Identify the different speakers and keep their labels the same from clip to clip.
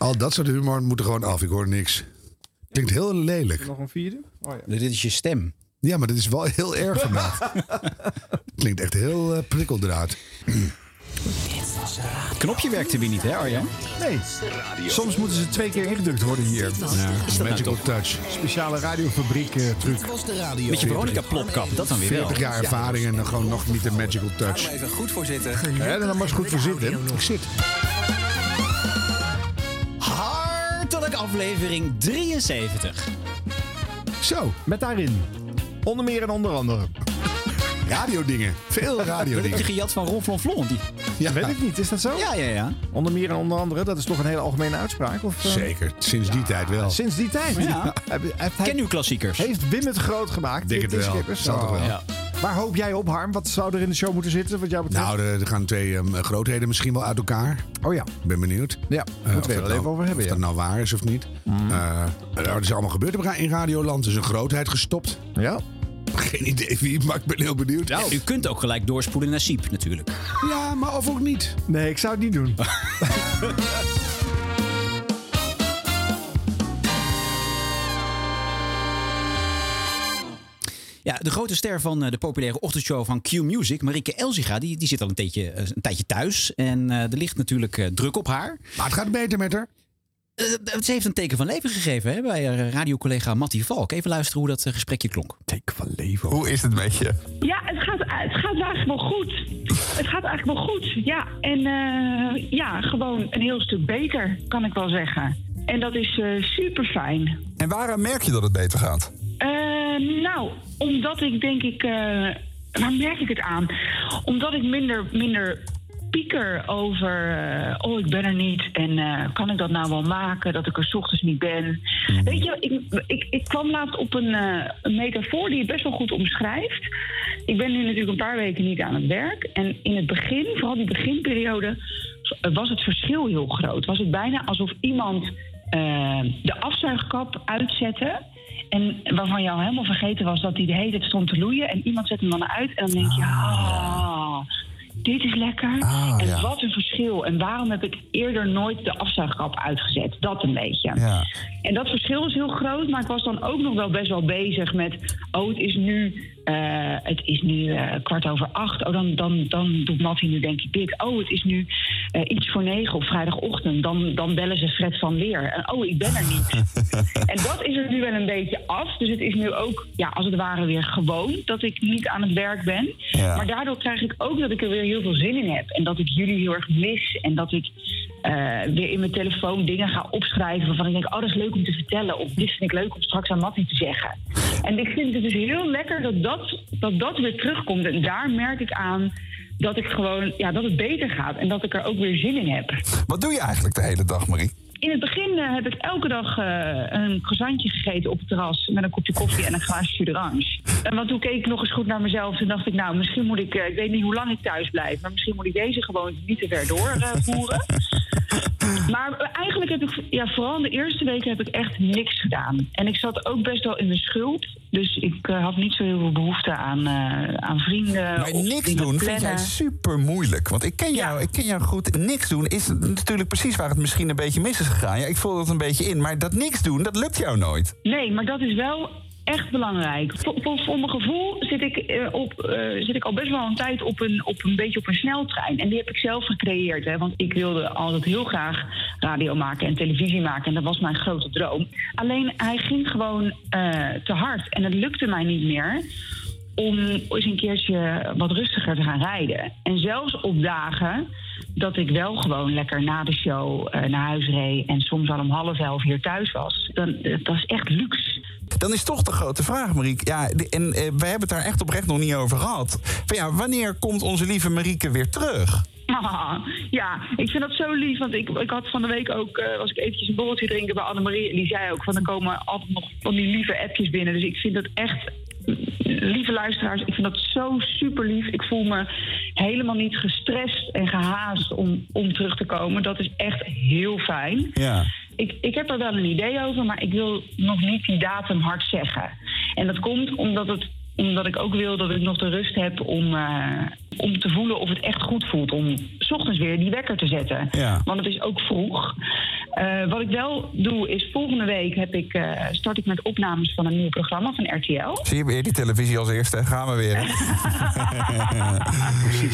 Speaker 1: Al dat soort humor moet er gewoon af. Ik hoor niks. Klinkt heel lelijk.
Speaker 2: Nog een vierde? Oh ja.
Speaker 3: Dit is je stem.
Speaker 1: Ja, maar dit is wel heel erg vandaag. Klinkt echt heel eh, prikkeldraad.
Speaker 3: Het knopje werkte weer niet, hè Arjan?
Speaker 2: Nee. Soms moeten ze twee keer ingedrukt worden hier.
Speaker 3: Dat nou
Speaker 1: Magical touch.
Speaker 2: Speciale radiofabriek eh, truc.
Speaker 4: was de radio.
Speaker 3: Met je Veronica plopkap, dat dan weer wel.
Speaker 1: 40 jaar ervaring en dan gewoon nog niet de magical touch.
Speaker 4: Even goed voor zitten.
Speaker 2: Ja, dan was goed voor zitten.
Speaker 1: Ik zit.
Speaker 3: Aflevering 73.
Speaker 1: Zo,
Speaker 2: Met daarin. Onder meer en onder andere.
Speaker 1: radiodingen. Veel
Speaker 3: Dat heb je
Speaker 1: radiodingen.
Speaker 3: gejat van Ron Flonflon. Die...
Speaker 1: Ja,
Speaker 2: Weet ik niet, is dat zo?
Speaker 3: Ja, ja, ja.
Speaker 2: Onder meer en onder andere, dat is toch een hele algemene uitspraak? Of, eh,
Speaker 1: Zeker. Sinds die tijd wel.
Speaker 2: Sinds die tijd.
Speaker 3: Ja. Ken uw klassiekers.
Speaker 2: Heeft Wim het groot gemaakt?
Speaker 1: Denk het wel.
Speaker 2: Skippers?
Speaker 1: Zal toch wel.
Speaker 3: Ja.
Speaker 2: Waar hoop jij op, Harm? Wat zou er in de show moeten zitten, wat jou betreft?
Speaker 1: Nou, er, er gaan twee ehm, grootheden misschien wel uit elkaar.
Speaker 2: oh ja,
Speaker 1: Ik ben benieuwd.
Speaker 2: ja.
Speaker 1: Eh,
Speaker 2: moeten
Speaker 1: of
Speaker 2: we
Speaker 1: dat
Speaker 2: er wel even
Speaker 1: nou-
Speaker 2: over hebben.
Speaker 1: Of
Speaker 2: Ja.
Speaker 1: dat nou waar is of niet. Eh, er is allemaal gebeurd in Radioland. Er is een grootheid gestopt.
Speaker 2: ja.
Speaker 1: Geen idee wie, maar ik ben heel benieuwd.
Speaker 3: Ja, u kunt ook gelijk doorspoelen naar Siep natuurlijk.
Speaker 1: Ja, maar of ook niet.
Speaker 2: Nee, ik zou het niet doen.
Speaker 3: Ja, de grote ster van eh, de populaire ochtendshow van Q Music, Marieke Elziga, die, die zit al een, tijdje, eh, een tijdje thuis. En eh, er ligt natuurlijk druk op haar.
Speaker 1: Maar het gaat beter met haar.
Speaker 3: Eh, ze heeft een teken van leven gegeven hè, bij haar radiocollega Mattie Valk. Even luisteren hoe dat gesprekje klonk.
Speaker 2: Teken van leven.
Speaker 5: Hoe is het met je?
Speaker 6: Ja, het gaat, het gaat eigenlijk wel goed. Het gaat eigenlijk wel goed, ja. En eh, ja, gewoon een heel stuk beter, kan ik wel zeggen. En dat is super fijn.
Speaker 5: En waaraan merk je dat het beter gaat?
Speaker 6: Nou, omdat ik denk ik... eh, waar merk ik het aan? Omdat ik minder, minder pieker over... eh, oh, ik ben er niet en eh, kan ik dat nou wel maken? Dat ik er ochtends niet ben. Weet je, ik, ik, ik kwam laatst op een, eh, een metafoor die het best wel goed omschrijft. Ik ben nu natuurlijk een paar weken niet aan het werk. En in het begin, vooral die beginperiode, was het verschil heel groot. Was het bijna alsof iemand eh, de afzuigkap uitzette. En waarvan je al helemaal vergeten was dat hij de hele tijd stond te loeien. En iemand zet hem dan uit. En dan denk je, ah, dit is lekker.
Speaker 5: Ah,
Speaker 6: en
Speaker 5: ja.
Speaker 6: wat een verschil. En waarom heb ik eerder nooit de afzuigkap uitgezet? Dat een beetje.
Speaker 5: Ja.
Speaker 6: En dat verschil is heel groot, maar ik was dan ook nog wel best wel bezig met... oh, het is nu, eh, het is nu eh, kwart over acht. Oh, dan, dan, dan doet Mattie nu denk ik dit. Oh, het is nu eh, iets voor negen op vrijdagochtend. Dan, dan bellen ze Fred van Leer. En oh, ik ben er niet. en dat is er nu wel een beetje af. Dus het is nu ook, ja, als het ware weer gewoon... dat ik niet aan het werk ben.
Speaker 5: Ja.
Speaker 6: Maar daardoor krijg ik ook dat ik er weer heel veel zin in heb. En dat ik jullie heel erg mis. En dat ik eh, weer in mijn telefoon dingen ga opschrijven waarvan ik denk, oh, dat is leuk om te vertellen. Of dit vind ik leuk om straks aan Mattie te zeggen. En ik vind het dus heel lekker dat dat, dat dat weer terugkomt. En daar merk ik aan dat ik gewoon, ja, dat het beter gaat. En dat ik er ook weer zin in heb.
Speaker 5: Wat doe je eigenlijk de hele dag, Marie?
Speaker 6: In het begin eh, heb ik elke dag eh, een croissantje gegeten op het terras met een kopje koffie en een glaasje d'orange. En want toen keek ik nog eens goed naar mezelf en dacht ik, nou, misschien moet ik, ik weet niet hoe lang ik thuis blijf, maar misschien moet ik deze gewoon niet te ver doorvoeren. maar eigenlijk heb ik, ja, vooral in de eerste weken heb ik echt niks gedaan. En ik zat ook best wel in mijn schuld, dus ik eh, had niet zo heel veel behoefte aan, eh, aan vrienden.
Speaker 5: Maar niks doen vind jij super moeilijk. Want ik ken, jou,
Speaker 6: Ja.
Speaker 5: ik ken jou goed. Niks doen is natuurlijk precies waar het misschien een beetje mis is gegaan. Ja, ik voel dat een beetje in. Maar dat niks doen, dat lukt jou nooit.
Speaker 6: Nee, maar dat is wel echt belangrijk. Voor, mijn gevoel zit ik, eh, op, eh, zit ik al best wel een tijd op een, op een beetje op een sneltrein. En die heb ik zelf gecreëerd. Hè, want ik wilde altijd heel graag radio maken en televisie maken. En dat was mijn grote droom. Alleen hij ging gewoon eh, te hard. En het lukte mij niet meer om eens een keertje wat rustiger te gaan rijden. En zelfs op dagen dat ik wel gewoon lekker na de show eh, naar huis reed... en soms al om half elf hier thuis was. Dan, eh, dat is echt luxe.
Speaker 5: Dan is toch de grote vraag, Marieke. Ja, de- en eh, we hebben het daar echt oprecht nog niet over gehad. Van ja, wanneer komt onze lieve Marieke weer terug?
Speaker 6: Ah, ja, ik vind dat zo lief. Want ik, ik had van de week ook, eh, was ik eventjes een borreltje drinken bij Annemarie. En die zei ook van, er komen altijd nog van die lieve appjes binnen. Dus ik vind dat echt, lieve luisteraars, ik vind dat zo super lief. Ik voel me helemaal niet gestrest en gehaast om, om terug te komen. Dat is echt heel fijn.
Speaker 5: Ja.
Speaker 6: Ik, ik heb er wel een idee over, maar ik wil nog niet die datum hard zeggen. En dat komt omdat, het, omdat ik ook wil dat ik nog de rust heb om, eh, om te voelen of het echt goed voelt. Om 's ochtends weer die wekker te zetten.
Speaker 5: Ja.
Speaker 6: Want het is ook vroeg. Eh, wat ik wel doe is volgende week heb ik, eh, start ik met opnames van een nieuw programma van RTL.
Speaker 5: Zie je weer die televisie als eerste? Gaan we weer.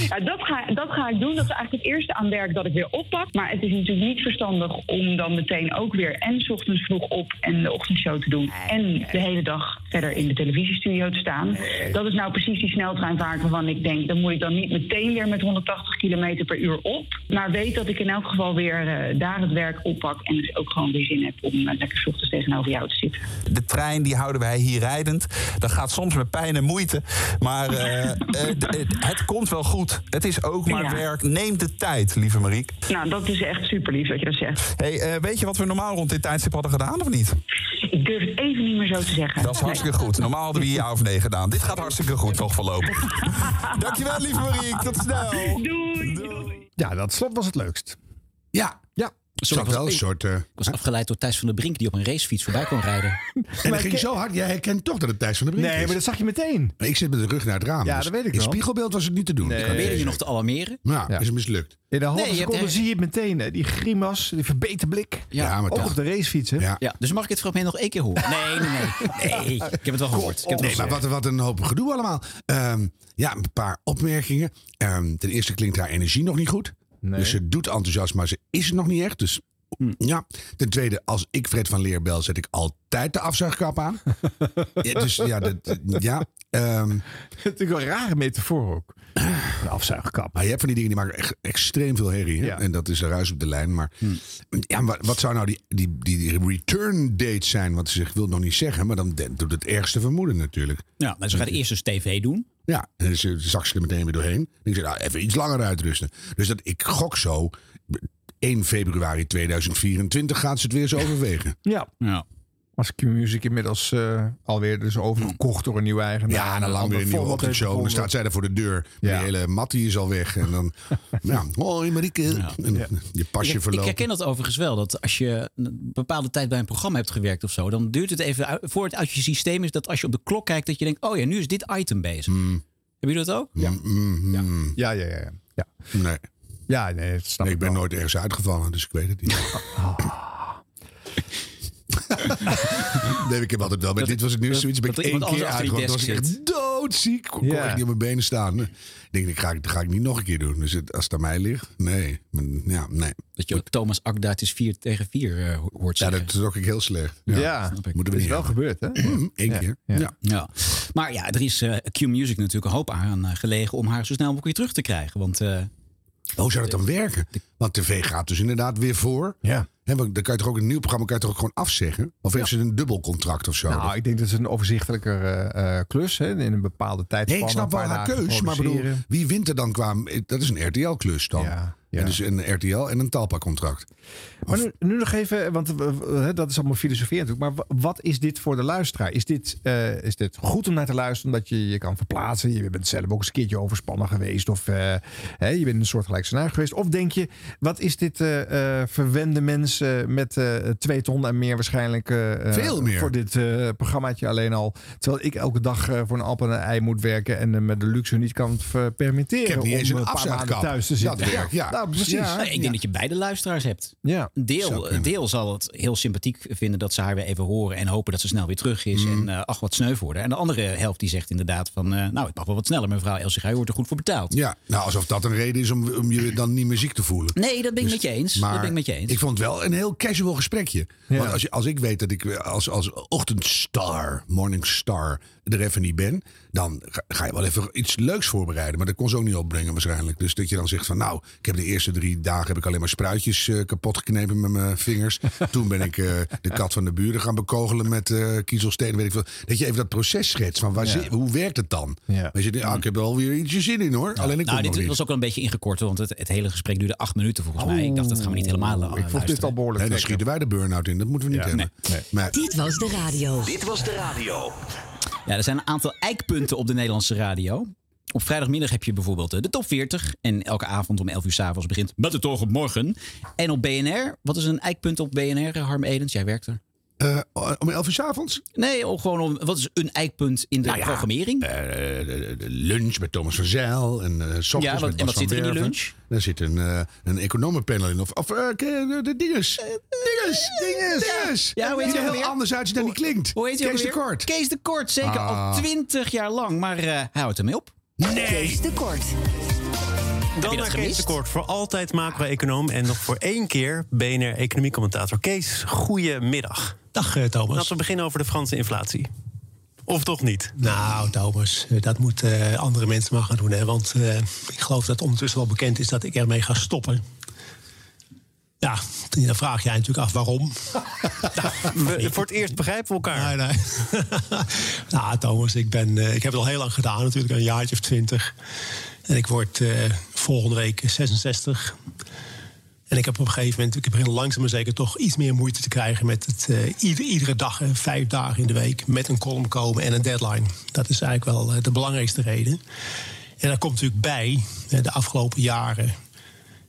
Speaker 6: Ja, dat, ga, dat ga ik doen. Dat is eigenlijk het eerste aan werk dat ik weer oppak. Maar het is natuurlijk niet verstandig om dan meteen ook weer en 's ochtends vroeg op en de ochtendshow te doen. En de hele dag verder in de televisiestudio te staan. Dat is nou precies die sneltreinvaart waarvan ik denk, dan moet ik dan niet meteen weer met 180 km per uur op. Maar weet dat ik in elk geval weer eh, daar het werk oppak. En dus ook gewoon weer zin heb om eh, lekker 's ochtends tegenover jou te zitten.
Speaker 5: De trein die houden wij hier rijdend. Dat gaat soms met pijn en moeite. Maar eh, het, komt wel goed. Het is ook maar
Speaker 6: Ja.
Speaker 5: werk. Neem de tijd, lieve Mariek.
Speaker 6: Nou, dat is echt super lief dat je dat zegt.
Speaker 5: Hey, weet je wat we normaal rond dit tijdstip hadden gedaan of niet?
Speaker 6: Ik durf het even niet meer zo te zeggen.
Speaker 5: Dat is hartstikke goed. Normaal hadden we hier ja of nee gedaan. Dit gaat hartstikke goed nog voorlopig. Dankjewel, lieve Mariek. Tot snel.
Speaker 6: Doei!
Speaker 2: Ja, dat slot was het leukst.
Speaker 1: Ja.
Speaker 2: Ja.
Speaker 3: Sorry, ik
Speaker 1: wel
Speaker 3: was,
Speaker 1: een soort... eh,
Speaker 3: ik was afgeleid door Thijs van der Brink die op een racefiets voorbij kon rijden.
Speaker 1: en dat ging zo hard. Jij herkent toch dat het Thijs van de Brink
Speaker 2: Nee,
Speaker 1: is.
Speaker 2: maar dat zag je meteen.
Speaker 1: Maar Ik zit met de rug naar het raam.
Speaker 2: Ja,
Speaker 1: dus
Speaker 2: dat weet ik
Speaker 1: In
Speaker 2: wel.
Speaker 1: spiegelbeeld was het niet te doen.
Speaker 2: Nee.
Speaker 3: Probeerde je
Speaker 1: niet
Speaker 3: nog te alarmeren?
Speaker 1: Ja,
Speaker 2: Ja.
Speaker 1: is het mislukt.
Speaker 2: In een halve
Speaker 3: Nee, je hebt
Speaker 2: seconde zie je het meteen. hè, Die grimas, die verbeten blik.
Speaker 1: Ja, maar
Speaker 2: Ook
Speaker 1: toch.
Speaker 2: op de racefiets, hè?
Speaker 1: Ja.
Speaker 3: Ja, dus mag ik het fragment nog één keer horen? Nee, nee, nee. Nee, ik heb het wel gehoord. Ik heb het
Speaker 1: Nee,
Speaker 3: wel
Speaker 1: maar wat, wat een hoop gedoe allemaal. Ehm, ja, een paar opmerkingen. Ehm, ten eerste klinkt haar energie nog niet goed.
Speaker 2: Nee.
Speaker 1: Dus ze doet enthousiast, maar ze is het nog niet echt. Dus ja. Ten tweede, als ik Fred van Leer bel, zet ik altijd de afzuigkap aan. ja, dus ja, dat, ja. Ehm,
Speaker 2: Natuurlijk een rare metafoor ook. Een afzuigkap.
Speaker 1: maar je hebt van die dingen die maken echt extreem veel herrie. Hè?
Speaker 2: Ja.
Speaker 1: En dat is een ruis op de lijn. Maar ja, wat, wat zou nou die, die, die return date zijn? Want ze wil nog niet zeggen, maar dan doet het ergste vermoeden natuurlijk.
Speaker 3: Ja, maar ze gaat eerst dus tv doen.
Speaker 1: Ja, en dus ze zag ze er meteen weer doorheen. En ik zei, nou, even iets langer uitrusten. Dus dat, ik gok zo, 1 februari 2024 gaat ze het weer eens overwegen.
Speaker 2: Ja.
Speaker 3: Ja.
Speaker 2: Als Q-Music inmiddels eh, alweer dus overgekocht door een nieuwe eigenaar.
Speaker 1: Ja, en dan lang weer een nieuwe ochtendshow. Dan staat zij daar voor de deur.
Speaker 2: Ja.
Speaker 1: De hele mattie is al weg. En dan, ja, hoi Marieke. En je pasje
Speaker 3: Ik, ik
Speaker 1: verloopt.
Speaker 3: herken dat overigens wel. Dat als je een bepaalde tijd bij een programma hebt gewerkt of zo, dan duurt het even uit- voor het uit je systeem is dat als je op de klok kijkt, dat je denkt: oh ja, nu is dit item bezig. Hebben jullie dat ook?
Speaker 1: Ja. Mm, mm,
Speaker 2: Ja, ja, ja. ja. ja.
Speaker 1: Nee.
Speaker 2: Ja, nee, snap
Speaker 1: Nee, ik ben
Speaker 2: wel.
Speaker 1: nooit ergens uitgevallen, dus ik weet het niet. nee, ik heb altijd wel. Maar
Speaker 3: Dat-
Speaker 1: dit was het nieuws.
Speaker 3: dat-
Speaker 1: Zoiets ben ik
Speaker 3: dat
Speaker 1: één keer. Toen was echt doodziek. Kon
Speaker 2: Ja.
Speaker 1: ik niet op mijn benen staan. Ik denk, dat ga ik, dat ga ik niet nog een keer doen. Dus het, als het aan mij ligt, nee. Ja, nee.
Speaker 3: Dat je ook Thomas Akda, het is 4 tegen 4 eh, hoort
Speaker 1: Ja,
Speaker 3: zeggen.
Speaker 1: dat trok ik heel slecht.
Speaker 2: Ja,
Speaker 1: Ja.
Speaker 3: snap ik.
Speaker 1: Moeten we
Speaker 2: is
Speaker 1: niet
Speaker 2: wel
Speaker 1: hebben.
Speaker 2: gebeurd, hè?
Speaker 1: Eén
Speaker 2: Ja.
Speaker 1: keer.
Speaker 2: Ja.
Speaker 1: Ja.
Speaker 3: Ja. Maar ja, er is eh, Q Music natuurlijk een hoop aan eh, gelegen om haar zo snel mogelijk weer terug te krijgen. Want eh,
Speaker 1: Hoe zou dat dan werken? Want tv gaat dus inderdaad weer voor.
Speaker 2: Ja.
Speaker 1: Want dan kan je toch ook een nieuw programma kan je toch ook gewoon afzeggen? Of heeft ze een dubbel contract of zo?
Speaker 2: Nou, ik denk dat het een overzichtelijker eh, eh, klus hè, in een bepaalde
Speaker 1: nee,
Speaker 2: tijdspanne.
Speaker 1: ik snap wel haar keus. Maar bedoel, wie wint er dan qua... Dat is een RTL-klus dan.
Speaker 2: Ja, ja.
Speaker 1: En dus een RTL en een Talpa-contract.
Speaker 2: Maar nu, nu nog even, want eh, dat is allemaal filosofie natuurlijk. Maar wa- wat is dit voor de luisteraar? Is dit, eh, is dit goed om naar te luisteren? Omdat je je kan verplaatsen. Je bent zelf ook eens een keertje overspannen geweest. Of eh, hè, je bent in een soort scenario geweest. Of denk je, wat is dit verwende mensen met twee ton en meer waarschijnlijk.
Speaker 1: Veel meer.
Speaker 2: Voor dit programmaatje alleen al. Terwijl ik elke dag voor een appel en een ei moet werken. En met de luxe niet kan permitteren.
Speaker 1: Ik heb niet
Speaker 2: om
Speaker 1: eens een
Speaker 2: een paar maanden thuis te zitten.
Speaker 1: Ja.
Speaker 2: Nou, precies.
Speaker 1: Ja.
Speaker 3: ik denk dat je beide luisteraars hebt.
Speaker 2: Ja.
Speaker 3: Deel, een deel zal het heel sympathiek vinden dat ze haar weer even horen en hopen dat ze snel weer terug is.
Speaker 1: Mm.
Speaker 3: En eh, ach, wat sneu haar. En de andere helft die zegt inderdaad van, eh, nou, het mag wel wat sneller, mevrouw Elsiga, je wordt er goed voor betaald.
Speaker 1: Ja, nou alsof dat een reden is om, om je dan niet meer ziek te voelen.
Speaker 3: Nee, dat ben ik met je eens. dat ben ik met je eens.
Speaker 1: ik vond het wel een heel casual gesprekje. Want als, je, als ik weet dat ik als, als ochtendstar, morningstar, er even niet ben... dan ga, je wel even iets leuks voorbereiden. Maar dat kon ze ook niet opbrengen waarschijnlijk. Dus dat je dan zegt van nou, ik heb de eerste drie dagen... heb ik alleen maar spruitjes eh, kapot geknepen met mijn vingers. Toen ben ik eh, de kat van de buren gaan bekogelen met eh kiezelsteen. Weet ik veel. Dat je even dat proces schetst van waar zit- hoe werkt het dan?
Speaker 2: Ja.
Speaker 1: Weet je, ah, ik heb er alweer ietsje zin in hoor. Alleen ik kom
Speaker 3: nou, dit
Speaker 1: niet.
Speaker 3: was ook wel een beetje ingekort, want het, het hele gesprek duurde acht minuten volgens mij. Ik dacht, dat gaan we niet helemaal uh,
Speaker 2: Ik vond dit al behoorlijk
Speaker 1: Nee, dan schieten wij de burn-out in. Dat moeten we niet
Speaker 2: Ja.
Speaker 1: hebben.
Speaker 2: Nee.
Speaker 1: Maar
Speaker 4: Dit was de radio.
Speaker 7: Dit was de radio.
Speaker 3: Ja, er zijn een aantal eikpunten op de Nederlandse radio. Op vrijdagmiddag heb je bijvoorbeeld eh, de top 40. En elke avond om 11 uur s'avonds begint met het oog op morgen. En op BNR, wat is een eikpunt op BNR, Harm Edens? Jij werkt er.
Speaker 1: Eh, om 11 uur 's avonds?
Speaker 3: Nee, om gewoon om, wat is een eikpunt in de
Speaker 1: Nou ja,
Speaker 3: programmering?
Speaker 1: Eh, de, de lunch met Thomas van Zijl en eh s ochtends
Speaker 3: Ja, wat-
Speaker 1: met
Speaker 3: en wat zit er in die
Speaker 1: Werven.
Speaker 3: lunch?
Speaker 1: Daar zit een, eh een economenpanel in. Of, of eh, de, de dinges. dinges, dinges, dinges.
Speaker 3: Ja, hoe heet
Speaker 1: die er heel
Speaker 3: weer?
Speaker 1: anders uitziet dan die klinkt.
Speaker 3: Hoe heet
Speaker 1: Kees de? Kort.
Speaker 3: Kees de Kort, zeker al
Speaker 1: Ah.
Speaker 3: twintig jaar lang. Maar eh, hij houdt ermee op.
Speaker 4: Kees de Kort.
Speaker 7: Dan naar Kees
Speaker 3: gemist?
Speaker 7: de Kort. Voor altijd macro-econoom en nog voor één keer BNR economiecommentator. Kees, goedemiddag.
Speaker 8: Dag eh, Thomas.
Speaker 7: Laten we beginnen over de Franse inflatie. Of toch niet?
Speaker 8: Nou, Thomas, eh, dat moeten eh, andere mensen maar gaan doen. Hè? Want ik geloof dat ondertussen wel bekend is dat ik ermee ga stoppen. Ja, dan vraag jij natuurlijk af waarom.
Speaker 7: We- voor het eerst begrijpen we elkaar.
Speaker 8: Nee, nee. nou, Thomas, ik, ben, ik heb het al heel lang gedaan, natuurlijk, een jaartje of twintig. En ik word volgende week 66. En ik heb op een gegeven moment, ik begin langzaam maar zeker toch iets meer moeite te krijgen met het eh, ieder, iedere dag, eh, vijf dagen in de week, met een column komen en een deadline. Dat is eigenlijk wel eh, de belangrijkste reden. En daar komt natuurlijk bij, de afgelopen jaren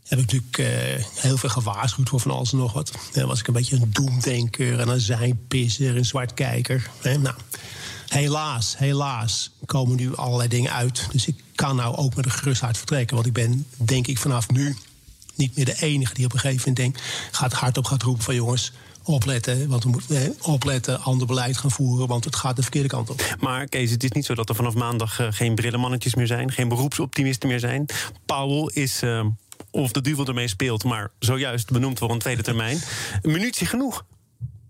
Speaker 8: heb ik natuurlijk heel veel gewaarschuwd voor van alles en nog wat. Dan was ik een beetje een doemdenker en een zijnpisser, een zwartkijker. Nou, helaas, helaas komen nu allerlei dingen uit. Dus ik kan nou ook met een gerust hart vertrekken. Want ik ben, denk ik, vanaf nu niet meer de enige die op een gegeven moment denkt... gaat hardop gaat roepen van jongens, opletten. Want we moeten opletten, ander beleid gaan voeren... want het gaat de verkeerde kant op.
Speaker 7: Maar Kees, het is niet zo dat er vanaf maandag eh, geen brillenmannetjes meer zijn, geen beroepsoptimisten meer zijn. Powell is, eh, of de duivel ermee speelt, maar zojuist benoemd voor een tweede termijn. Munitie genoeg.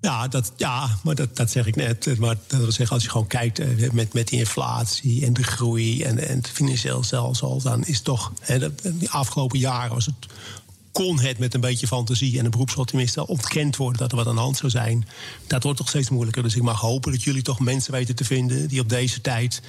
Speaker 8: Ja, dat, ja maar dat, dat zeg ik net. Maar dat wil zeggen, als je gewoon kijkt eh, met, met die inflatie en de groei en, en het financieel stelsel, dan is toch, hè, die afgelopen jaren was het, kon het met een beetje fantasie en een beroepsoptimist al ontkend worden dat er wat aan de hand zou zijn. Dat wordt toch steeds moeilijker. Dus ik mag hopen dat jullie toch mensen weten te vinden die op deze tijd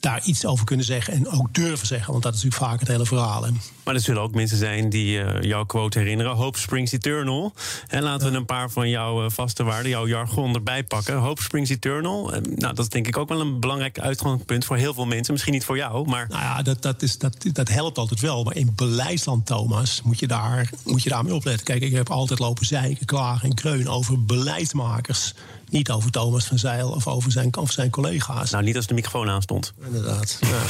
Speaker 8: daar iets over kunnen zeggen en ook durven zeggen. Want dat is natuurlijk vaak het hele verhaal. hè.
Speaker 7: Maar er zullen ook mensen zijn die eh, jouw quote herinneren. Hope springs eternal. En laten we een paar van jouw eh, vaste waarden, jouw jargon erbij pakken. Hope springs eternal. Eh, nou, dat is denk ik ook wel een belangrijk uitgangspunt voor heel veel mensen. Misschien niet voor jou, maar...
Speaker 8: Nou ja, dat, dat, is, dat, dat helpt altijd wel. Maar in beleidsland, Thomas, moet je, daar, moet je daarmee opletten. Kijk, ik heb altijd lopen zeiken, klagen en kreunen over beleidsmakers. Niet over Thomas van Zeil of over zijn, over zijn collega's.
Speaker 7: Nou, niet als de microfoon aanstond.
Speaker 8: Inderdaad. Ja.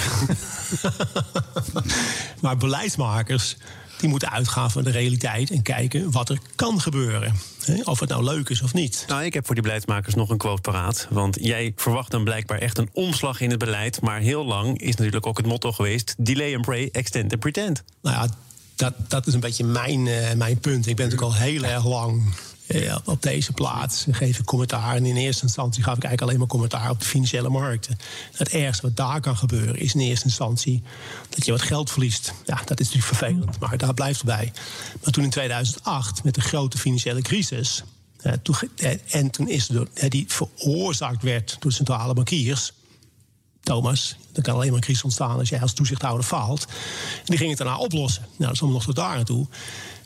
Speaker 8: maar beleidsmakers die moeten uitgaan van de realiteit en kijken wat er kan gebeuren. Hè, Of het nou leuk is of niet.
Speaker 7: Nou, ik heb voor die beleidsmakers nog een quote paraat. Want jij verwacht dan blijkbaar echt een omslag in het beleid. Maar heel lang is natuurlijk ook het motto geweest... delay and pray, extend and pretend.
Speaker 8: Nou ja, dat, dat is een beetje mijn, eh, mijn punt. Ik ben natuurlijk al heel erg lang op deze plaats. Geef ik commentaar. En in eerste instantie gaf ik eigenlijk alleen maar commentaar op de financiële markten. Het ergste wat daar kan gebeuren is in eerste instantie dat je wat geld verliest. Ja, dat is natuurlijk vervelend, maar daar blijft erbij. Maar toen in 2008, met de grote financiële crisis. eh, eh, en toen is eh, die veroorzaakt werd door centrale bankiers. Thomas, er kan alleen maar een crisis ontstaan als jij als toezichthouder faalt. En die ging het daarna oplossen. Nou, dat is allemaal nog tot daar naartoe.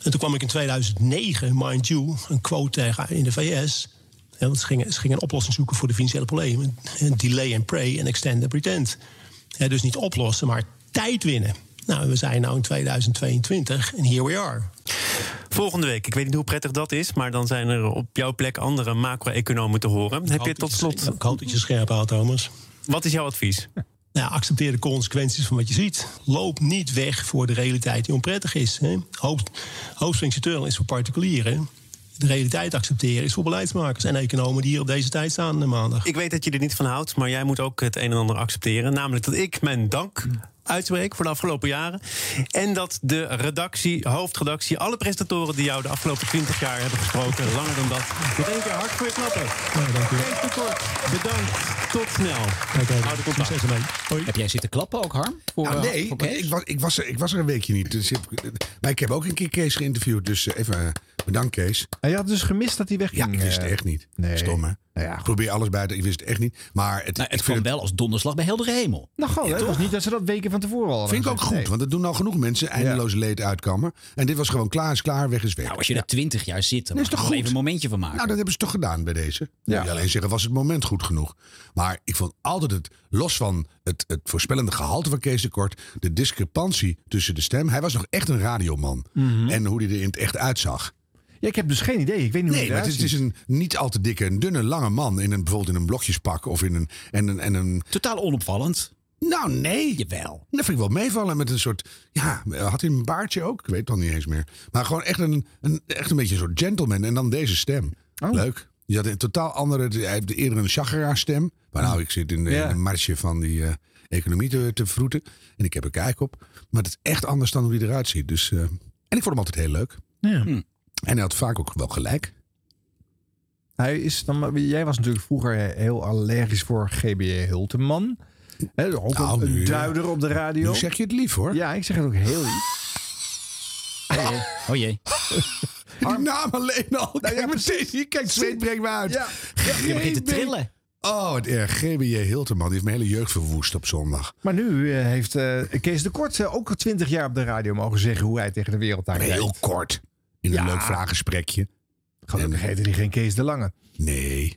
Speaker 8: En toen kwam ik in 2009, mind you, een quote tegen in de VS. Ja, want ze gingen, ze gingen een oplossing zoeken voor de financiële problemen. En delay and pray en extend and pretend. Ja, dus niet oplossen, maar tijd winnen. Nou, we zijn nu in 2022 en here we are.
Speaker 7: Volgende week, ik weet niet hoe prettig dat is... maar dan zijn er op jouw plek andere macro-economen te horen. Heb je tot slot...
Speaker 8: Ik hoop dat je scherp houdt, Thomas.
Speaker 7: Wat is jouw advies?
Speaker 8: Nou, accepteer de consequenties van wat je ziet. Loop niet weg voor de realiteit die onprettig is. Hè. Is voor particulieren. De realiteit accepteren is voor beleidsmakers en economen die hier op deze tijd staan eh, maandag.
Speaker 7: Ik weet dat je er niet van houdt, maar jij moet ook het een en ander accepteren. Namelijk dat ik mijn dank uitspreek voor de afgelopen jaren. En dat de redactie, hoofdredactie, alle prestatoren die jou de afgelopen 20 jaar hebben gesproken, langer dan dat, nog één keer hard voor je klappen.
Speaker 8: dank u.
Speaker 7: Kees de Kort, bedankt. Tot snel. Hou de contact.
Speaker 8: Hoi.
Speaker 3: Heb jij zitten klappen ook, Harm? Voor,
Speaker 1: Nou,
Speaker 3: eh,
Speaker 1: nee, ik was, ik, was er, ik was er een weekje niet. Dus ik, maar ik heb ook een keer Kees geïnterviewd. Dus eh, even eh, bedankt, Kees.
Speaker 2: En je had dus gemist dat hij
Speaker 1: Ja,
Speaker 2: wegging.
Speaker 1: ik wist het
Speaker 2: eh.
Speaker 1: echt niet.
Speaker 2: nee.
Speaker 1: Stom, hè?
Speaker 2: Nou ja,
Speaker 1: Ik probeer alles bij te... Ik wist het echt niet. Maar het,
Speaker 3: Nou,
Speaker 1: ik
Speaker 3: het kwam wel als donderslag bij heldere hemel.
Speaker 2: Nou, hè? Het was niet dat ze dat weken van tevoren al hadden
Speaker 1: Vind ik ook goed, want dat doen al genoeg mensen eindeloze leed uitkammen. En dit was gewoon klaar is klaar, weg is weg.
Speaker 3: Nou, als je er twintig jaar zit, dan
Speaker 1: is
Speaker 3: je
Speaker 1: toch
Speaker 3: wel even een momentje van maken.
Speaker 1: Nou, dat hebben ze toch gedaan bij deze. Ja. Moet je alleen zeggen, was het moment goed genoeg. Maar ik vond altijd het, los van het, het voorspellende gehalte van Kees de Kort... de discrepantie tussen de stem. Hij was nog echt een radioman.
Speaker 2: Mhm.
Speaker 1: En hoe hij er in het echt uitzag.
Speaker 2: Ja, ik heb dus geen idee. Ik weet niet hoe
Speaker 1: Nee,
Speaker 2: hij
Speaker 1: maar het
Speaker 2: eruit
Speaker 1: is, het is
Speaker 2: ziet.
Speaker 1: een niet al te dikke, een dunne, lange man. In een, bijvoorbeeld in een blokjespak of in een. En een, en een
Speaker 3: Totaal onopvallend.
Speaker 1: nou, nee.
Speaker 3: Jawel.
Speaker 1: Dat vind ik wel meevallen met een soort. Ja, had hij een baardje ook? Ik weet het dan niet eens meer. Maar gewoon echt een, een, echt een beetje een soort gentleman. En dan deze stem.
Speaker 2: Oh.
Speaker 1: Leuk. Je had een totaal andere. Hij heeft eerder een chagera stem. Maar nou, ik zit in de,
Speaker 2: Ja.
Speaker 1: in de marge van die eh, economie te, te vroeten. En ik heb er kijk op. Maar het is echt anders dan hoe hij eruit ziet. Dus, eh, en ik vond hem altijd heel leuk.
Speaker 2: Ja.
Speaker 3: Hm.
Speaker 1: En hij had vaak ook wel gelijk.
Speaker 2: Hij is dan, maar jij was natuurlijk vroeger heel allergisch voor GBJ Hulteman. Hè, ook
Speaker 1: Nou,
Speaker 2: een, een
Speaker 1: nu-
Speaker 2: duider op de radio.
Speaker 1: Nu zeg je het lief hoor.
Speaker 2: Ja, ik zeg het ook heel lief.
Speaker 3: Oh jee.
Speaker 1: Die naam alleen al. Kijk,
Speaker 2: ja,
Speaker 1: meteen, hier, kijk, zweet breekt me uit.
Speaker 2: Ja.
Speaker 3: Je begint te
Speaker 1: GB.
Speaker 3: trillen.
Speaker 1: Oh, erg. GBJ Hilterman. Die heeft mijn hele jeugd verwoest op zondag.
Speaker 2: Maar nu eh, heeft eh, Kees de Kort eh, ook al twintig jaar op de radio mogen zeggen hoe hij tegen de wereld aan kijkt.
Speaker 1: Heel kort. In een
Speaker 2: Ja.
Speaker 1: leuk vraaggesprekje.
Speaker 2: Gelukkig heette hij geen Kees de Lange.
Speaker 1: Nee.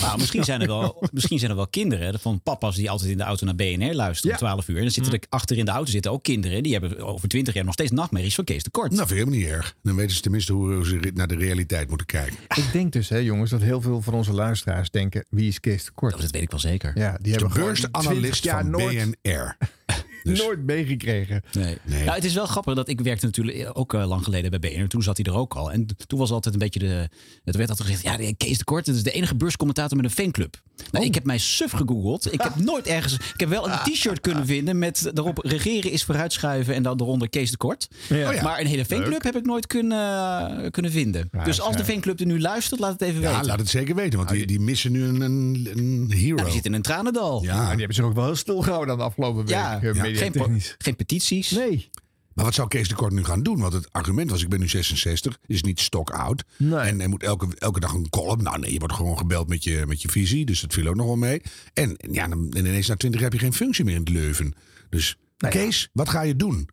Speaker 3: Nou, misschien, zijn er wel, misschien zijn er wel kinderen van papa's die altijd in de auto naar BNR luisteren
Speaker 2: Ja.
Speaker 3: om 12 uur. En dan zitten er achter in de auto zitten ook kinderen. Die hebben over 20 jaar nog steeds nachtmerries van Kees de Kort.
Speaker 1: Nou, vind ik helemaal niet erg. Dan weten ze tenminste hoe ze naar de realiteit moeten kijken.
Speaker 2: Ik denk dus, hè, jongens, dat heel veel van onze luisteraars denken: wie is Kees de Kort?
Speaker 3: Dat weet ik wel zeker.
Speaker 2: Ja, die
Speaker 1: De
Speaker 2: hebben gewoon 20
Speaker 1: beursanalist
Speaker 2: jaar
Speaker 1: van
Speaker 2: nooit,
Speaker 1: BNR. Dus-
Speaker 2: nooit meegekregen.
Speaker 3: Nee.
Speaker 1: Nee.
Speaker 3: Nou, het is wel grappig dat ik werkte natuurlijk ook eh, lang geleden bij BNR. Toen zat hij er ook al. En toen was altijd een beetje de. Het werd altijd gezegd: ja, Kees de Kort, dat is de enige beurscommentator met een fanclub. Nou,
Speaker 2: Oh.
Speaker 3: ik heb mij suf gegoogeld. Ik heb nooit ergens. Ik heb wel een t-shirt kunnen vinden met daarop regeren is vooruitschuiven en dan eronder Kees de Kort.
Speaker 2: Ja.
Speaker 1: Oh ja.
Speaker 3: Maar een hele fanclub heb ik nooit kunnen, kunnen vinden.
Speaker 2: Ja,
Speaker 3: dus als de
Speaker 2: ja.
Speaker 3: fanclub er nu luistert, laat het even
Speaker 1: Ja,
Speaker 3: weten.
Speaker 1: laat het zeker weten. Want die, die missen nu een, een, een hero.
Speaker 3: Ja, die zit in een tranendal.
Speaker 1: Ja.
Speaker 2: die hebben zich ook wel heel stil gehouden aan de afgelopen week.
Speaker 3: Ja,
Speaker 2: eh,
Speaker 3: ja. Geen, geen petities.
Speaker 2: Nee.
Speaker 1: Maar wat zou Kees de Kort nu gaan doen? Want het argument was, ik ben nu 66, is niet stok oud.
Speaker 2: Nee.
Speaker 1: En hij moet elke, elke dag een column. Nou nee, je wordt gewoon gebeld met je, met je visie. Dus dat viel ook nog wel mee. En, ja, dan, en ineens na 20 heb je geen functie meer in het Leuven. Dus Kees, wat ga je doen?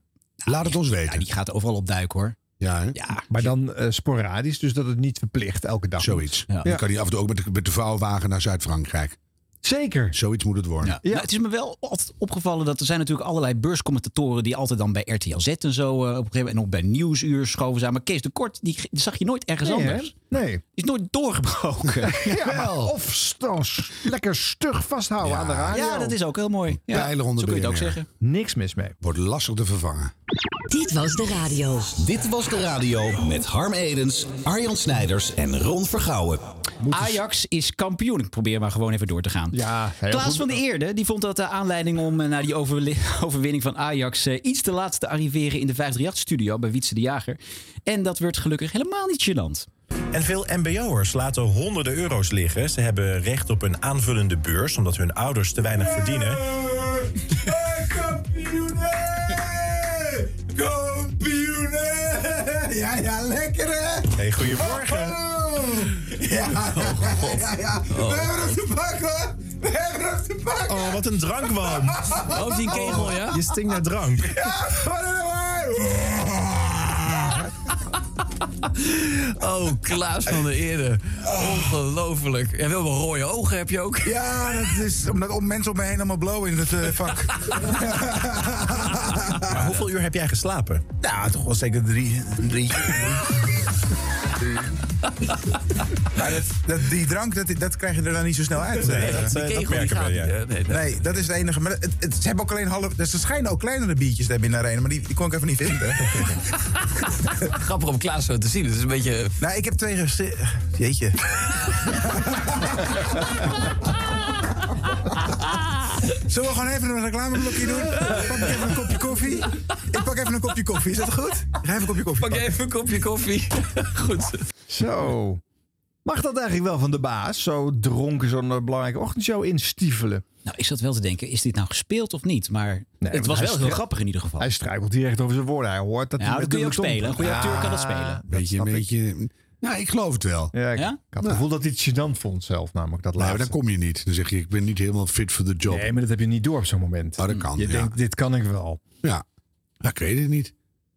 Speaker 1: Laat het ons
Speaker 3: Ja,
Speaker 1: weten.
Speaker 3: die gaat overal op duik hoor.
Speaker 1: Ja, hè?
Speaker 3: Ja,
Speaker 2: Maar dan eh, sporadisch, dus dat het niet verplicht elke dag.
Speaker 1: Zoiets.
Speaker 3: Ja.
Speaker 1: Dan kan hij af en toe ook met de, met de vouwwagen naar Zuid-Frankrijk.
Speaker 2: Zeker.
Speaker 1: Zoiets moet het worden.
Speaker 3: Ja. Nou, het is me wel altijd opgevallen dat er zijn natuurlijk allerlei beurscommentatoren die altijd dan bij RTL Z en zo eh, op een gegeven moment en ook bij Nieuwsuur schoven zijn. Maar Kees de Kort, die, die zag je nooit ergens
Speaker 2: Nee, hè?
Speaker 3: anders.
Speaker 2: Nee.
Speaker 3: Die is nooit doorgebroken.
Speaker 2: Ja, of stos, lekker stug vasthouden
Speaker 1: Ja.
Speaker 2: aan de radio.
Speaker 3: ja, dat is ook heel mooi. Ja,
Speaker 1: Pijlen onder
Speaker 3: zo kun je het ook zeggen.
Speaker 2: Niks mis mee.
Speaker 1: Wordt lastig te vervangen.
Speaker 4: Dit was de radio.
Speaker 9: Dit was de radio met Harm Edens, Arjan Snijders en Ron Vergouwen.
Speaker 3: Ajax is kampioen. Ik probeer maar gewoon even door te gaan.
Speaker 2: Ja,
Speaker 3: Klaas
Speaker 2: goed.
Speaker 3: van der Eerde die vond dat de aanleiding om eh, naar die overli- overwinning van Ajax eh, iets te laat te arriveren in de 538-studio bij Wietse de Jager. En dat werd gelukkig helemaal niet gênant.
Speaker 10: En veel MBO'ers laten honderden euro's liggen. Ze hebben recht op een aanvullende beurs omdat hun ouders te weinig verdienen.
Speaker 5: Ja, ja, lekker hè?
Speaker 10: Hey, goedemorgen.
Speaker 5: Ja, ja, ja, ja. We hebben nog te pakken hoor. We hebben nog te pakken.
Speaker 10: Oh, wat een drankwalm.
Speaker 3: Oh, die kegel, ja?
Speaker 10: Je stinkt naar drank.
Speaker 11: Oh, Klaas van der Eerde. Ongelooflijk. Ja, wel wel rode ogen heb je ook.
Speaker 5: Ja, dat is omdat om mensen om me heen allemaal blowen in het eh, vak.
Speaker 10: Maar hoeveel uur heb jij geslapen?
Speaker 5: Nou, toch wel zeker drie. drie. Maar dat, dat, die drank, dat, dat krijg je er dan niet zo snel uit.
Speaker 10: Nee,
Speaker 5: Eh,
Speaker 10: dat, eh, dat merken we, ja.
Speaker 11: Nee,
Speaker 5: dat is het enige. Maar het, het, ze hebben ook alleen half. Dus er schijnen ook kleinere biertjes te hebben in de arena, maar die, die kon ik even niet vinden.
Speaker 11: Grappig om Klaas zo te zien. Het is een beetje...
Speaker 5: nou, ik heb twee. gesti- Jeetje. Zullen we gewoon even een reclameblokje doen? Pak ik even een kopje koffie. Ik pak even een kopje koffie. Is dat goed? Ik ga even een kopje koffie
Speaker 11: Pak
Speaker 5: pakken.
Speaker 11: even een kopje koffie. Goed.
Speaker 2: Zo. Mag dat eigenlijk wel van de baas? Zo dronken zo'n eh, belangrijke ochtendshow instiefelen.
Speaker 3: Nou, ik zat wel te denken, is dit nou gespeeld of niet? Maar het was wel heel grappig in ieder geval.
Speaker 2: Hij struikelt direct over zijn woorden. Hij hoort dat
Speaker 3: Ja,
Speaker 2: hij
Speaker 3: dat
Speaker 2: met
Speaker 3: kun je ook spelen. Een goede acteur kan dat
Speaker 2: Ja,
Speaker 3: spelen.
Speaker 2: dat
Speaker 1: Beetje, een beetje... Nou, ik geloof het wel.
Speaker 2: Ja, ik,
Speaker 3: Ja?
Speaker 2: ik had het gevoel dat hij het gênant vond zelf, namelijk dat laatste.
Speaker 1: dan kom je niet. Dan zeg je, ik ben niet helemaal fit for the job.
Speaker 2: Nee, maar dat heb je niet door op zo'n moment.
Speaker 1: Oh, dat kan,
Speaker 2: Je
Speaker 1: ja.
Speaker 2: denkt, dit kan ik wel.
Speaker 1: Ja. ja, ik weet het niet.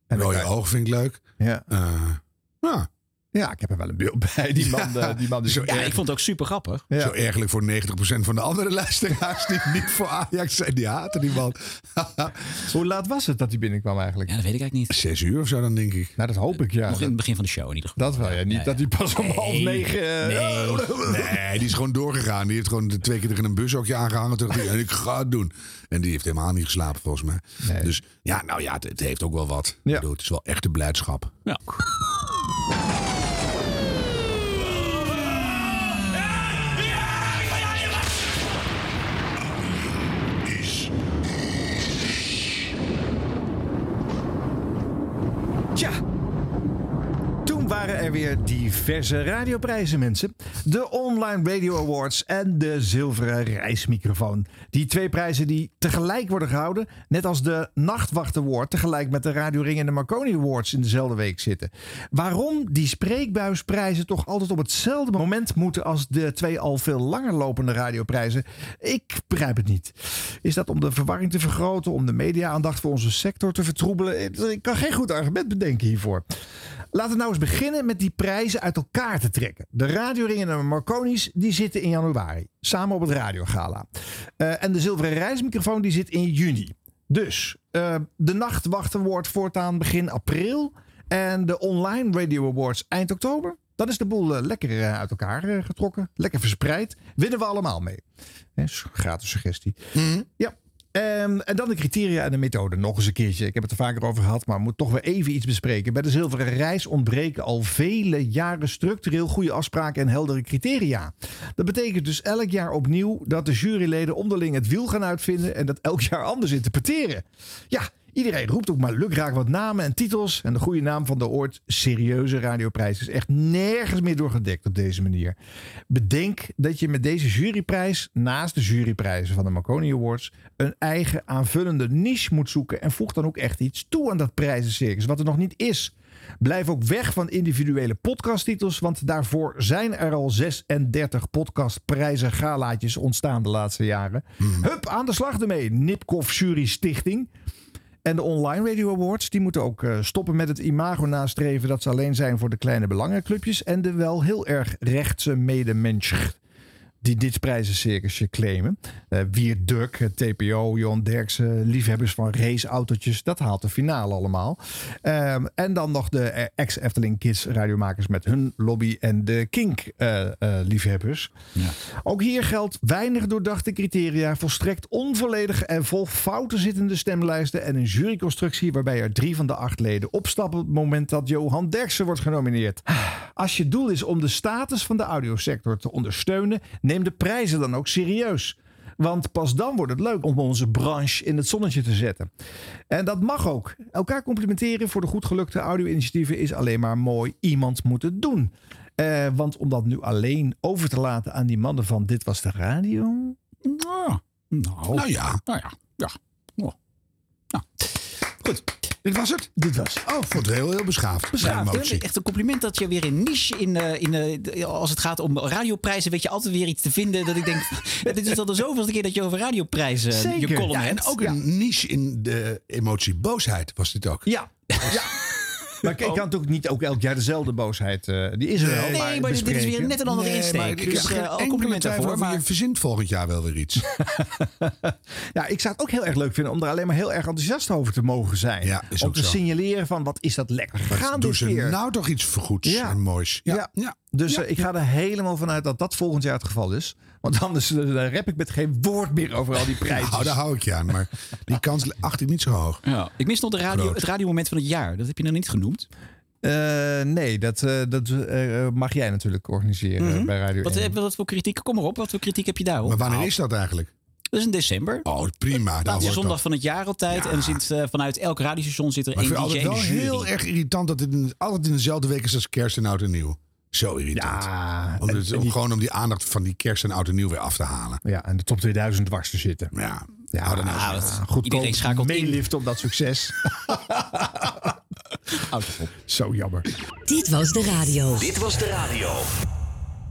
Speaker 2: En dan
Speaker 1: Rode vind ik leuk.
Speaker 2: Ja.
Speaker 1: Eh, ja.
Speaker 2: Ja, ik heb er wel een beeld bij. Die man, eh, die man is
Speaker 1: Zo
Speaker 3: Ja,
Speaker 1: erg-
Speaker 3: ik vond het ook super grappig.
Speaker 2: Ja.
Speaker 1: Zo ergelijk voor 90% van de andere luisteraars die niet voor Ajax zijn. Die haten die man.
Speaker 2: Hoe laat was het dat hij binnenkwam eigenlijk?
Speaker 3: Ja, dat weet ik eigenlijk niet.
Speaker 1: Zes uur of zo dan, denk ik.
Speaker 2: Nou, dat hoop ik, ja.
Speaker 3: Nog in het begin van de show in ieder geval.
Speaker 2: Dat wel, ja. Niet
Speaker 3: Ja, ja.
Speaker 2: dat hij pas om half negen... eh,
Speaker 1: Nee, die is gewoon doorgegaan. Die heeft gewoon de twee keer tegen een bushokje aangehangen. Toen dacht hij, en ik ga het doen. En die heeft helemaal niet geslapen, volgens mij.
Speaker 2: Nee.
Speaker 1: Dus ja, nou ja, het, het heeft ook wel wat.
Speaker 2: Ja.
Speaker 1: Ik bedoel, het is wel echte blijdschap.
Speaker 3: Ja.
Speaker 2: Diverse radioprijzen, mensen. De Online Radio Awards en de Zilveren Reismicrofoon. Die twee prijzen die tegelijk worden gehouden. Net als de Nachtwacht Award tegelijk met de Radio Ring en de Marconi Awards in dezelfde week zitten. Waarom die spreekbuisprijzen toch altijd op hetzelfde moment moeten als de twee al veel langer lopende radioprijzen? Ik begrijp het niet. Is dat om de verwarring te vergroten, om de media-aandacht voor onze sector te vertroebelen? Ik kan geen goed argument bedenken hiervoor. Laten we nou eens beginnen met die prijzen uit elkaar te trekken. De radioringen en de Marconi's die zitten in januari. Samen op het radiogala. Eh, en de zilveren reismicrofoon die zit in juni. Dus eh, de Nachtwacht Award voortaan begin april. En de Online Radio Awards eind oktober. Dan is de boel eh, lekker uit elkaar getrokken. Lekker verspreid. Winnen we allemaal mee. Gratis suggestie. Ja. Ehm, en dan de criteria en de methode. Nog eens een keertje. Ik heb het er vaker over gehad, maar moet toch weer even iets bespreken. Bij de Zilveren Reis ontbreken al vele jaren structureel goede afspraken en heldere criteria. Dat betekent dus elk jaar opnieuw dat de juryleden onderling het wiel gaan uitvinden en dat elk jaar anders interpreteren. Ja, Iedereen roept ook maar lukraak wat namen en titels. En de goede naam van de ooit serieuze radioprijs is echt nergens meer doorgedekt op deze manier. Bedenk dat je met deze juryprijs, naast de juryprijzen van de Marconi Awards, een eigen aanvullende niche moet zoeken. En voeg dan ook echt iets toe aan dat prijzencircus, wat er nog niet is. Blijf ook weg van individuele podcasttitels, want daarvoor zijn er al 36 podcastprijzen galaatjes ontstaan de laatste jaren. Hup, aan de slag ermee. Nipkoff Jury Stichting. En de Online Radio Awards die moeten ook eh, stoppen met het imago nastreven dat ze alleen zijn voor de kleine belangenclubjes en de wel heel erg rechtse medemensch die dit prijzencircusje claimen. Eh Wier Duk, TPO, Johan Derksen, liefhebbers van raceautootjes. Dat haalt de finale allemaal. Ehm, en dan nog de eh, ex-Efteling Kids radiomakers met hun lobby en de Kink-liefhebbers. Ook hier geldt weinig doordachte criteria, volstrekt onvolledige en vol fouten zittende stemlijsten en een juryconstructie waarbij er drie van de acht leden opstappen op het moment dat Johan Derksen wordt genomineerd. Als je doel is om de status van de audiosector te ondersteunen, neem de prijzen dan ook serieus. Want pas dan wordt het leuk om onze branche in het zonnetje te zetten. En dat mag ook. Elkaar complimenteren voor de goed gelukte audio-initiatieven is alleen maar mooi. Iemand moet het doen. Eh, want om dat nu alleen over te laten aan die mannen van Dit Was de Radio.
Speaker 3: Nou, nou,
Speaker 1: Nou ja,
Speaker 3: nou ja. ja. Oh. Nou, goed.
Speaker 1: Dit was het.
Speaker 2: Dit was.
Speaker 1: Oh, ik vond het heel, heel beschaafd.
Speaker 3: Beschaafd, hè? Echt een compliment dat je weer in niche in, eh, in eh, de- als het gaat om radioprijzen weet je altijd weer iets te vinden dat ik denk dit is al de zoveelste keer dat je over radioprijzen eh, je
Speaker 2: Zeker.
Speaker 3: column
Speaker 1: Ja, en
Speaker 3: hebt.
Speaker 1: ook een niche in de emotie boosheid was dit ook.
Speaker 2: Ja. ja. Maar ik ik kan natuurlijk niet ook elk jaar dezelfde boosheid. eh, die is er wel.
Speaker 3: nee, maar dit is weer net een andere
Speaker 1: Nee, maar
Speaker 3: insteek.
Speaker 1: ik
Speaker 3: Dus eh, al compliment daarvoor. Maar
Speaker 1: Je verzint volgend jaar wel weer iets.
Speaker 2: Ja, ik zou het ook heel erg leuk vinden om er alleen maar heel erg enthousiast over te mogen zijn.
Speaker 1: Ja, is
Speaker 2: om te
Speaker 1: zo.
Speaker 2: signaleren van wat is dat lekker gegaan dit
Speaker 1: ze
Speaker 2: keer.
Speaker 1: nou toch iets vergoeds
Speaker 2: Ja.
Speaker 1: en moois. Ja,
Speaker 2: Ja.
Speaker 1: ja.
Speaker 2: Dus
Speaker 1: Ja.
Speaker 2: eh, ik ga er helemaal vanuit dat dat volgend jaar het geval is. Want anders eh, dan rep ik met geen woord meer over al die prijzen.
Speaker 1: Nou, daar hou ik je aan. Maar die kans acht ik niet zo hoog.
Speaker 3: ja, ik mis nog de radio, het radiomoment van het jaar. Dat heb je nog niet genoemd.
Speaker 2: Eh, nee, dat, eh, dat mag jij natuurlijk organiseren bij Radio
Speaker 3: Wat,
Speaker 2: 1.
Speaker 3: heb- wat voor kritiek? Kom maar op. Wat voor kritiek heb je daarop?
Speaker 1: Maar wanneer is dat eigenlijk?
Speaker 3: Dat is in december.
Speaker 1: Oh, prima. Nou,
Speaker 3: Laatste
Speaker 1: hoort
Speaker 3: zondag
Speaker 1: dat.
Speaker 3: van het jaar altijd.
Speaker 1: Ja.
Speaker 3: En sinds, vanuit elk radiostation zit er
Speaker 1: Maar
Speaker 3: één DJ
Speaker 1: het
Speaker 3: in de
Speaker 1: wel
Speaker 3: jury.
Speaker 1: heel erg irritant dat het in- altijd in dezelfde week is als kerst en oud en nieuw. Zo irritant.
Speaker 2: Ja,
Speaker 1: om
Speaker 2: en-
Speaker 1: het,
Speaker 2: en
Speaker 1: om
Speaker 2: die-
Speaker 1: gewoon om die aandacht van die kerst en oud en nieuw weer af te halen.
Speaker 2: Ja, en de top 2000 dwars te zitten.
Speaker 1: Ja,
Speaker 2: Ja,
Speaker 1: nou
Speaker 3: Ah,
Speaker 1: eens
Speaker 3: dat-
Speaker 2: goed
Speaker 3: Iedereen schakelt in.
Speaker 2: meelift op dat succes. Zo jammer.
Speaker 4: Dit was de radio.
Speaker 9: Dit was de radio.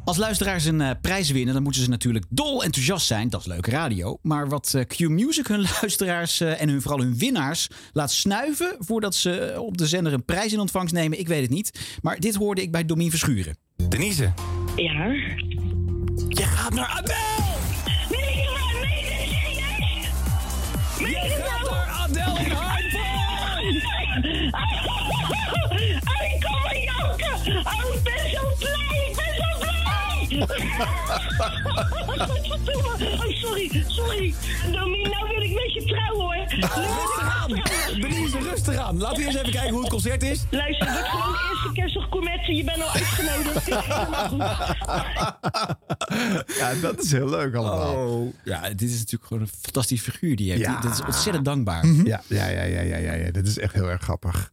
Speaker 3: Als luisteraars een eh, prijs winnen, dan moeten ze natuurlijk dol enthousiast zijn. Dat is leuke radio. Maar wat eh, Q-Music hun luisteraars eh, en hun, vooral hun winnaars laat snuiven... voordat ze op de zender een prijs in ontvangst nemen, ik weet het niet. Maar dit hoorde ik bij Domien Verschuren.
Speaker 10: Denise,
Speaker 6: Ja?
Speaker 10: je gaat naar Adele!
Speaker 6: Nee, nee, nee.
Speaker 11: Je gaat naar Adele in!
Speaker 6: Oh, ik kom. Oh, ik ben zo blij. Oh, sorry, sorry. Domien, nou wil ik met je trouwen, hoor.
Speaker 11: Rustig aan! Denise, rustig aan. Laten we eerst even kijken hoe het concert is.
Speaker 6: Luister, het gewoon eerste kerstdag gourmetten. Je bent al uitgenodigd. Is.
Speaker 2: Ja, dat is heel leuk allemaal.
Speaker 3: Oh. Ja, dit is natuurlijk gewoon een fantastisch figuur die je hebt.
Speaker 2: Ja.
Speaker 3: Dat is ontzettend dankbaar.
Speaker 2: Ja, ja, ja, ja, ja, ja, ja. Dat is echt heel erg grappig.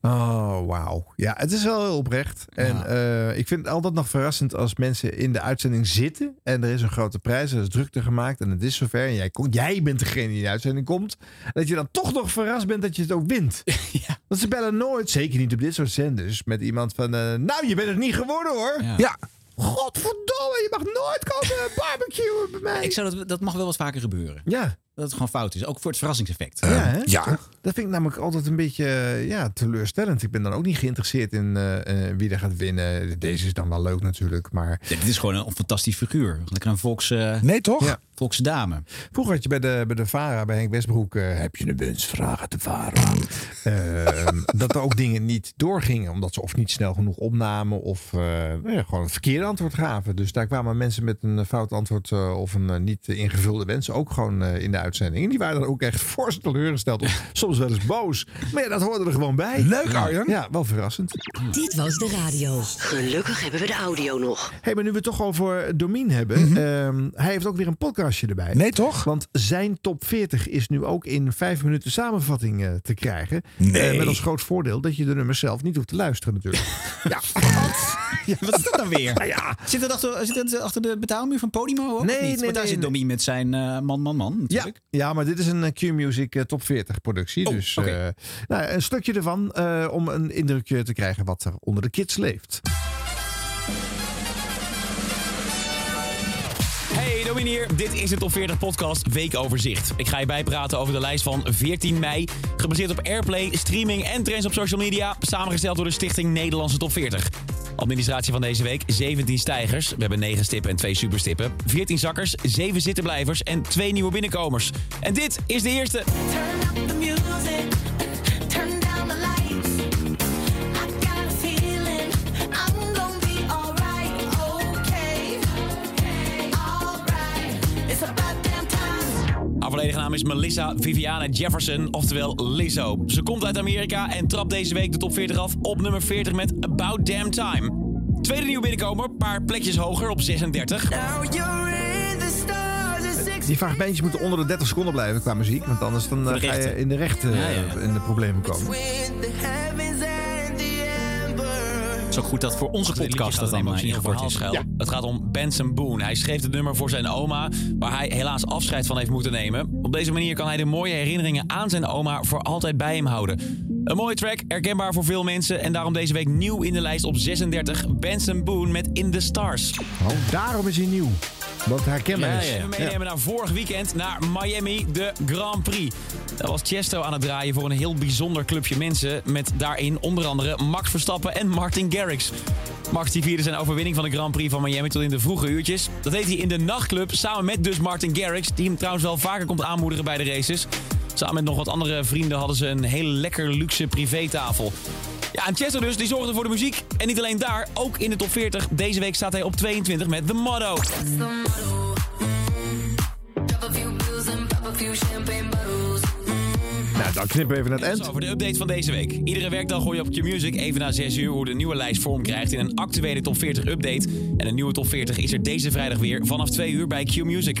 Speaker 2: Oh, wauw. Ja, het is wel heel oprecht. En eh, ik vind het altijd nog verrassend als mensen in de uitzending zitten. En er is een grote prijs, er is drukte gemaakt. En het is zover. En jij, komt, jij bent degene die in de uitzending komt. Dat je dan toch nog verrast bent dat je het ook wint. Want ze bellen nooit, zeker niet op dit soort zenders, met iemand van... eh, nou, je bent het niet geworden hoor.
Speaker 3: Ja.
Speaker 2: Godverdomme, je mag nooit komen barbecuen bij mij.
Speaker 3: Ik zou dat, dat mag wel wat vaker gebeuren.
Speaker 2: Ja.
Speaker 3: Dat het gewoon fout is. Ook voor het verrassingseffect.
Speaker 2: Ja, hè?
Speaker 1: Ja.
Speaker 2: Dat vind ik namelijk altijd een beetje eh, ja, teleurstellend. Ik ben dan ook niet geïnteresseerd in eh, eh, wie er gaat winnen. Deze is dan wel leuk natuurlijk, maar...
Speaker 3: Ja, dit is gewoon een fantastisch figuur. Lekker een volks, eh,
Speaker 1: Nee, toch?
Speaker 2: Ja.
Speaker 3: Volkse dame.
Speaker 2: Vroeger had je bij de, bij de VARA, bij Henk Westbroek... eh, heb je een wens, vraag het de VARA. Ehm, dat er ook dingen niet doorgingen. Omdat ze of niet snel genoeg opnamen... of eh, nou ja, gewoon een verkeerde antwoord gaven. Dus daar kwamen mensen met een fout antwoord... eh, of een niet ingevulde wens ook gewoon eh, in de uitzending. En die waren dan ook echt fors teleurgesteld. Of soms wel eens boos. Maar ja, dat hoorde er gewoon bij.
Speaker 1: Leuk, Arjan.
Speaker 2: Ja, wel verrassend.
Speaker 4: Dit was de radio. Gelukkig hebben we de audio nog.
Speaker 2: hey, maar nu we het toch over Domien hebben. ehm, hij heeft ook weer een podcastje erbij.
Speaker 1: Nee, toch?
Speaker 2: Want zijn top 40 is nu ook in vijf minuten samenvatting eh, te krijgen.
Speaker 1: Nee.
Speaker 2: Eh, met als groot voordeel dat je de nummers zelf niet hoeft te luisteren natuurlijk. ja.
Speaker 3: Ja, wat is dat nou weer?
Speaker 2: Nou ja.
Speaker 3: Zit dat achter, zit dat achter de betaalmuur van Podimo ook?
Speaker 2: Nee,
Speaker 3: of niet?
Speaker 2: nee,
Speaker 3: Want daar
Speaker 2: nee,
Speaker 3: zit
Speaker 2: nee.
Speaker 3: Domien met zijn eh, man, man, man
Speaker 2: Ja,
Speaker 3: natuurlijk.
Speaker 2: ja, maar dit is een Q-Music top 40 productie.
Speaker 3: Oh,
Speaker 2: dus eh, nou, een stukje ervan eh, om een indrukje te krijgen wat er onder de kids leeft.
Speaker 11: Dit is de Top 40 Podcast Weekoverzicht. Ik ga je bijpraten over de lijst van 14 mei. Gebaseerd op Airplay, streaming en trends op social media. Samengesteld door de Stichting Nederlandse Top 40. Administratie van deze week: 17 stijgers. We hebben 9 stippen en 2 superstippen. 14 zakkers, 7 zittenblijvers en 2 nieuwe binnenkomers. En dit is de eerste. Volledige naam is Melissa Viviana Jefferson, oftewel Lizzo. Ze komt uit Amerika en trapt deze week de top 40 af op nummer 40 met About Damn Time. Tweede nieuwe binnenkomer, paar plekjes hoger op 36.
Speaker 12: Now you're in the stars at six.
Speaker 2: Die fragmentjes moeten onder de 30 seconden blijven qua muziek. Want anders dan, eh, ga je in de rechten
Speaker 3: ja, ja.
Speaker 2: in de problemen komen.
Speaker 3: Is ook goed dat voor onze podcast dat dan ingekort is.
Speaker 11: Ja. Het gaat om Benson Boone. Hij schreef het nummer voor zijn oma, waar hij helaas afscheid van heeft moeten nemen. Op deze manier kan hij de mooie herinneringen aan zijn oma voor altijd bij hem houden. Een mooie track, herkenbaar voor veel mensen en daarom deze week nieuw in de lijst op 36. Benson Boone met In the Stars.
Speaker 2: Oh, daarom is hij nieuw. Wat herkenbaar is.
Speaker 11: We meenemen naar vorig weekend naar Miami, de Grand Prix. Daar was Chesto aan het draaien voor een heel bijzonder clubje mensen. Met daarin onder andere Max Verstappen en Martin Garrix. Max die vierde zijn overwinning van de Grand Prix van Miami tot in de vroege uurtjes. Dat deed hij in de nachtclub samen met dus Martin Garrix. Die hem trouwens wel vaker komt aanmoedigen bij de races. Samen met nog wat andere vrienden hadden ze een hele lekker luxe privétafel. Ja, en Chesto dus, die zorgde voor de muziek. En niet alleen daar, ook in de top 40. Deze week staat hij op 22 met The Motto.
Speaker 12: It's the motto. Drop a few pills and pop a few champagne bottles.
Speaker 2: Nou, dan knippen we even naar het eind.
Speaker 11: over de update van deze week. Iedere werkdag gooi je op Q-Music even na 6 uur hoe de nieuwe lijst vorm krijgt in een actuele top 40 update. En een nieuwe top 40 is er deze vrijdag weer vanaf 2 uur bij Q-Music.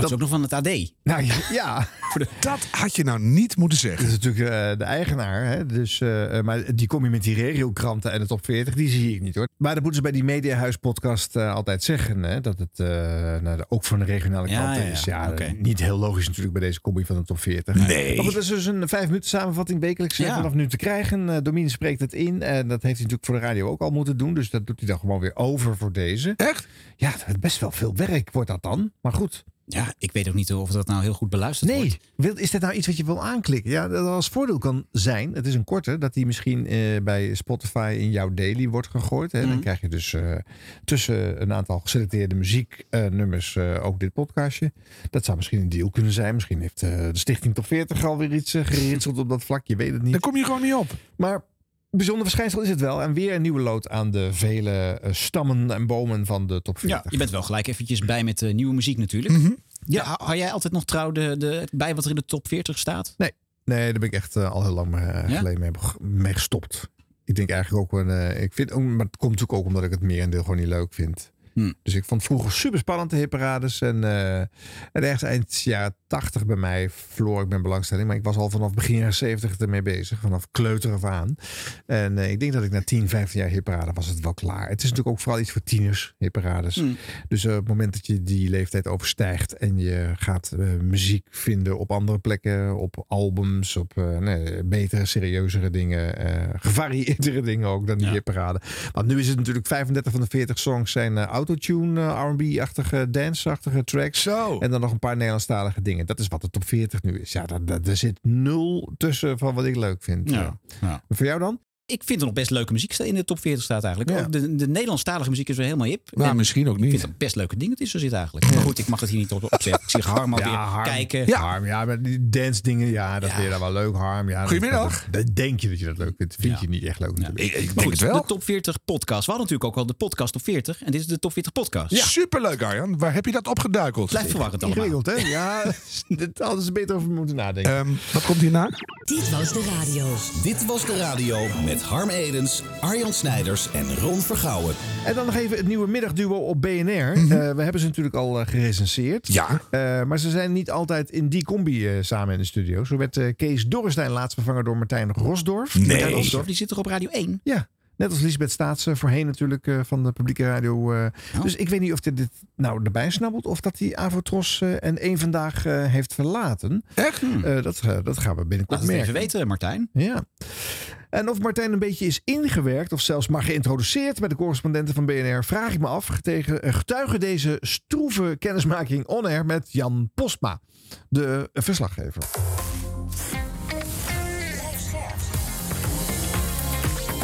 Speaker 3: Dat is ook nog van het AD.
Speaker 2: Nou ja, ja.
Speaker 1: Dat had je nou niet moeten zeggen.
Speaker 2: Dat is natuurlijk eh, de eigenaar. Hè? Dus, eh, eh, maar die kom je met die regiokranten en de top 40, die zie ik niet hoor. Maar dat moeten ze bij die Mediahuis podcast eh, altijd zeggen. Hè? Dat het eh, nou, ook van de regionale
Speaker 3: Ja,
Speaker 2: kranten
Speaker 3: ja, ja.
Speaker 2: is. Ja,
Speaker 3: Oké.
Speaker 2: niet heel logisch natuurlijk bij deze combi van de top 40.
Speaker 1: Nee.
Speaker 2: Maar goed, dat is dus een vijf minuten samenvatting wekelijks
Speaker 3: Ja.
Speaker 2: vanaf nu te krijgen. Eh Domien spreekt het in. En dat heeft hij natuurlijk voor de radio ook al moeten doen. Dus dat doet hij dan gewoon weer over voor deze.
Speaker 1: Echt?
Speaker 2: Ja, dat is best wel veel werk wordt dat dan. Maar goed.
Speaker 3: Ja, ik weet ook niet of dat nou heel goed beluisterd
Speaker 2: Nee,
Speaker 3: wordt.
Speaker 2: wil, is dit nou iets wat je wil aanklikken? Ja, dat als voordeel kan zijn, het is een korte, dat die misschien eh, bij Spotify in jouw daily wordt gegooid. Hè? Dan
Speaker 3: Mhm.
Speaker 2: krijg je dus eh, tussen een aantal geselecteerde muzieknummers eh, ook dit podcastje. Dat zou misschien een deal kunnen zijn. Misschien heeft eh, de Stichting Top 40 alweer iets uh, geritseld op dat vlak. Je weet het niet.
Speaker 1: Daar kom je gewoon niet op.
Speaker 2: Maar bijzonder verschijnsel is het wel. En weer een nieuwe lood aan de vele stammen en bomen van de top 40.
Speaker 3: Ja, je bent wel gelijk eventjes bij met eh, nieuwe muziek natuurlijk.
Speaker 2: Mhm.
Speaker 3: Ja. hou- jij altijd nog trouw de, de, bij wat er in de top 40 staat?
Speaker 2: Nee, nee daar ben ik echt eh, al heel lang eh, geleden mee, mee gestopt. Ik denk eigenlijk ook, wel, eh, ik vind, ook- maar het komt natuurlijk ook omdat ik het merendeel gewoon niet leuk vind.
Speaker 3: Hm.
Speaker 2: Dus ik vond vroeger super spannend, de hipparades. En, eh, en ergens eind jaren 80 bij mij verloor ik mijn belangstelling. Maar ik was al vanaf begin jaren 70 ermee bezig. Vanaf kleuter af aan. En eh, ik denk dat ik na 10, 15 jaar hipparade was het wel klaar. Het is natuurlijk ook vooral iets voor tieners, hipparades.
Speaker 3: Hm.
Speaker 2: Dus eh, op het moment dat je die leeftijd overstijgt en je gaat muziek vinden op andere plekken, op albums, op nee, betere, serieuzere dingen, gevarieerdere dingen ook dan die
Speaker 3: Ja.
Speaker 2: hipparade. Want nu is het natuurlijk 35 van de 40 songs zijn eh, autotune, eh, R&B-achtige, dance-achtige tracks.
Speaker 1: Zo.
Speaker 2: En dan nog een paar Nederlandstalige dingen. Dat is wat de top 40 nu is. Ja, daar, daar, daar zit nul tussen van wat ik leuk vind.
Speaker 3: Ja. Ja.
Speaker 2: Voor jou dan?
Speaker 3: Ik vind er nog best leuke muziek in de top 40 staat eigenlijk.
Speaker 2: Ja.
Speaker 3: Ook de, de Nederlandstalige muziek is weer helemaal hip.
Speaker 1: Nou,
Speaker 3: En
Speaker 1: misschien ook
Speaker 3: Ik
Speaker 1: niet.
Speaker 3: vind het best leuke dingen tussen zit eigenlijk. Maar goed, ik mag het hier niet op opzetten. Ik zie Harm alweer
Speaker 2: Harm.
Speaker 3: kijken.
Speaker 2: Ja. Harm, ja, maar die dance dingen, ja, dat
Speaker 3: Ja.
Speaker 2: vind je dan wel leuk, Harm. Ja, dat-
Speaker 1: Goedemiddag.
Speaker 2: Dat, dat denk je dat je dat leuk vindt. Vind
Speaker 3: Ja.
Speaker 2: je niet echt leuk natuurlijk.
Speaker 1: Ik, ik denk
Speaker 3: Goed,
Speaker 1: het wel.
Speaker 3: de top 40 podcast. We hadden natuurlijk ook al de podcast top 40. En dit is de top 40 podcast.
Speaker 1: Superleuk, Arjan. Waar heb je dat opgeduikeld?
Speaker 3: Blijft verwarrend allemaal.
Speaker 2: Ingewikkeld, hè? Ja, dit hadden ze beter over moeten nadenken.
Speaker 1: Ehm, wat komt hierna?
Speaker 4: Dit was de radio.
Speaker 9: Dit was de radio met Harm Edens, Arjan Snijders en Ron Vergouwen.
Speaker 2: En dan nog even het nieuwe middagduo op BNR.
Speaker 3: Mhm.
Speaker 2: Eh, we hebben ze natuurlijk al eh, gerecenseerd.
Speaker 1: Ja.
Speaker 2: Eh, maar ze zijn niet altijd in die combi eh, samen in de studio. Zo werd eh, Kees Dorrestein laatst vervangen door Martijn Rosdorf.
Speaker 1: Nee.
Speaker 2: Martijn
Speaker 3: Rosdorf, die zit toch op Radio 1?
Speaker 2: Ja. Net als Lisbeth Staatsen, voorheen natuurlijk eh, van de publieke radio.
Speaker 3: Oh.
Speaker 2: Dus ik weet niet of hij dit nou erbij snabbelt... of dat hij Avotros en één vandaag eh, heeft verlaten.
Speaker 1: Echt?
Speaker 2: Eh, dat, dat gaan we binnenkort
Speaker 3: Laat even weten, Martijn.
Speaker 2: Ja. En of Martijn een beetje is ingewerkt of zelfs maar geïntroduceerd bij de correspondenten van BNR, vraag ik me af. Eh, getuige deze stroeve kennismaking on-air met Jan Postma, de verslaggever.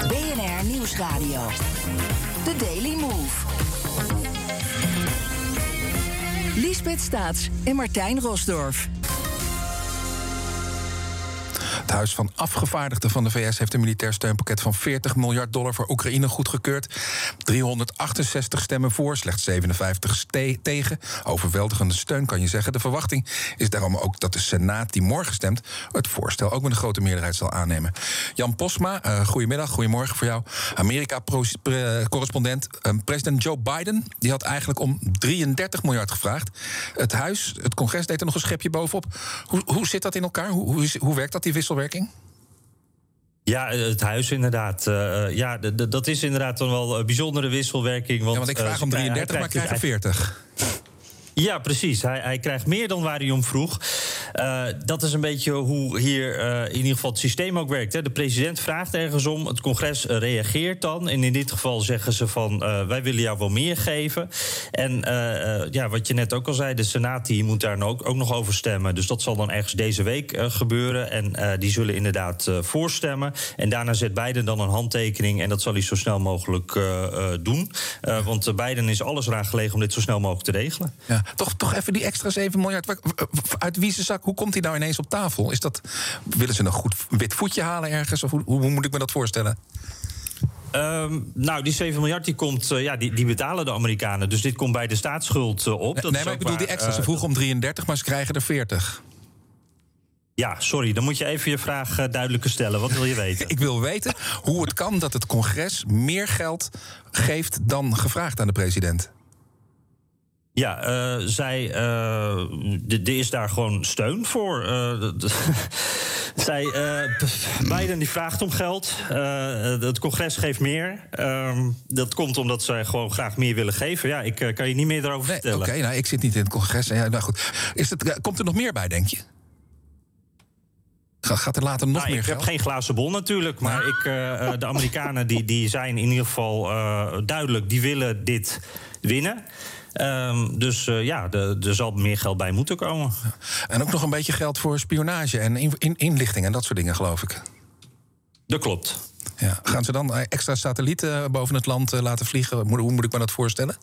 Speaker 13: BNR Nieuwsradio. The Daily Move. Liesbeth Staats en Martijn Rosdorf.
Speaker 14: Het Huis van Afgevaardigden van de VS heeft een militair steunpakket van 40 miljard dollar voor Oekraïne goedgekeurd. 368 stemmen voor, slechts 57 ste- tegen. Overweldigende steun kan je zeggen. De verwachting is daarom ook dat de Senaat, die morgen stemt, het voorstel ook met een grote meerderheid zal aannemen. Jan Posma, eh goedemiddag, goedemorgen voor jou. Amerika-correspondent. president Joe Biden die had eigenlijk om 33 miljard gevraagd. Het Huis, het congres deed er nog een schepje bovenop. Hoe, hoe zit dat in elkaar? Hoe, hoe, hoe werkt dat, die wisselwerking?
Speaker 15: Ja, het huis inderdaad. Eh, eh, ja, dat is inderdaad dan wel een bijzondere wisselwerking. Want,
Speaker 14: Ja, want ik
Speaker 15: eh,
Speaker 14: vraag om
Speaker 15: krijgen-
Speaker 14: 33, maar krijg er
Speaker 15: krijgt
Speaker 14: 40.
Speaker 15: Ja, precies. Hij, hij krijgt meer dan waar hij om vroeg. Eh, dat is een beetje hoe hier eh, in ieder geval het systeem ook werkt. Hè. De president vraagt ergens om, het congres reageert dan. En in dit geval zeggen ze van, eh, wij willen jou wel meer geven. En ja, wat je net ook al zei, de Senaat die moet daar ook, ook nog over stemmen. Dus dat zal dan ergens deze week gebeuren. En die zullen inderdaad voorstemmen. En daarna zet Biden dan een handtekening. En dat zal hij zo snel mogelijk doen. Want Biden is alles eraan gelegen om dit zo snel mogelijk te regelen.
Speaker 14: Ja, toch, toch even die extra 7 miljard. Uit wie zijn zak? Hoe komt die nou ineens op tafel? Is dat, willen ze een goed wit voetje halen ergens? Of hoe, hoe, moet ik me dat voorstellen?
Speaker 15: Ehm, nou, die 7 miljard die komt, eh, ja, die, die betalen de Amerikanen. Dus dit komt bij de staatsschuld eh, op. Dat
Speaker 14: nee, maar ik bedoel die extra. Ze
Speaker 15: eh,
Speaker 14: vroegen om 33, maar ze krijgen er 40.
Speaker 15: Ja, sorry, dan moet je even je vraag duidelijker stellen. Wat wil je weten?
Speaker 14: Ik wil weten hoe het kan dat het congres meer geld geeft dan gevraagd aan de president.
Speaker 15: Ja, eh, zij, d- er is daar gewoon steun voor. Eh, zij, Biden die vraagt om geld. Het congres geeft meer. Ehm, dat komt omdat zij gewoon graag meer willen geven. Ja, ik kan je niet meer erover
Speaker 14: Oké,
Speaker 15: vertellen.
Speaker 14: nou, ik zit niet in het congres. Ja, nou goed. Is het, komt er nog meer bij, denk je? Ga- Gaat er later nog
Speaker 15: Nou,
Speaker 14: meer
Speaker 15: ik
Speaker 14: geld?
Speaker 15: heb geen glazen bol natuurlijk. Maar ik, de Amerikanen die, die zijn in ieder geval duidelijk. Die willen dit winnen. Ehm, dus eh, ja, er zal meer geld bij moeten komen.
Speaker 14: En ook nog een beetje geld voor spionage en in, in- inlichting en dat soort dingen, geloof ik.
Speaker 15: Dat klopt.
Speaker 14: Ja. Gaan ze dan eh, extra satellieten boven het land eh, laten vliegen? Hoe, hoe moet ik me dat voorstellen?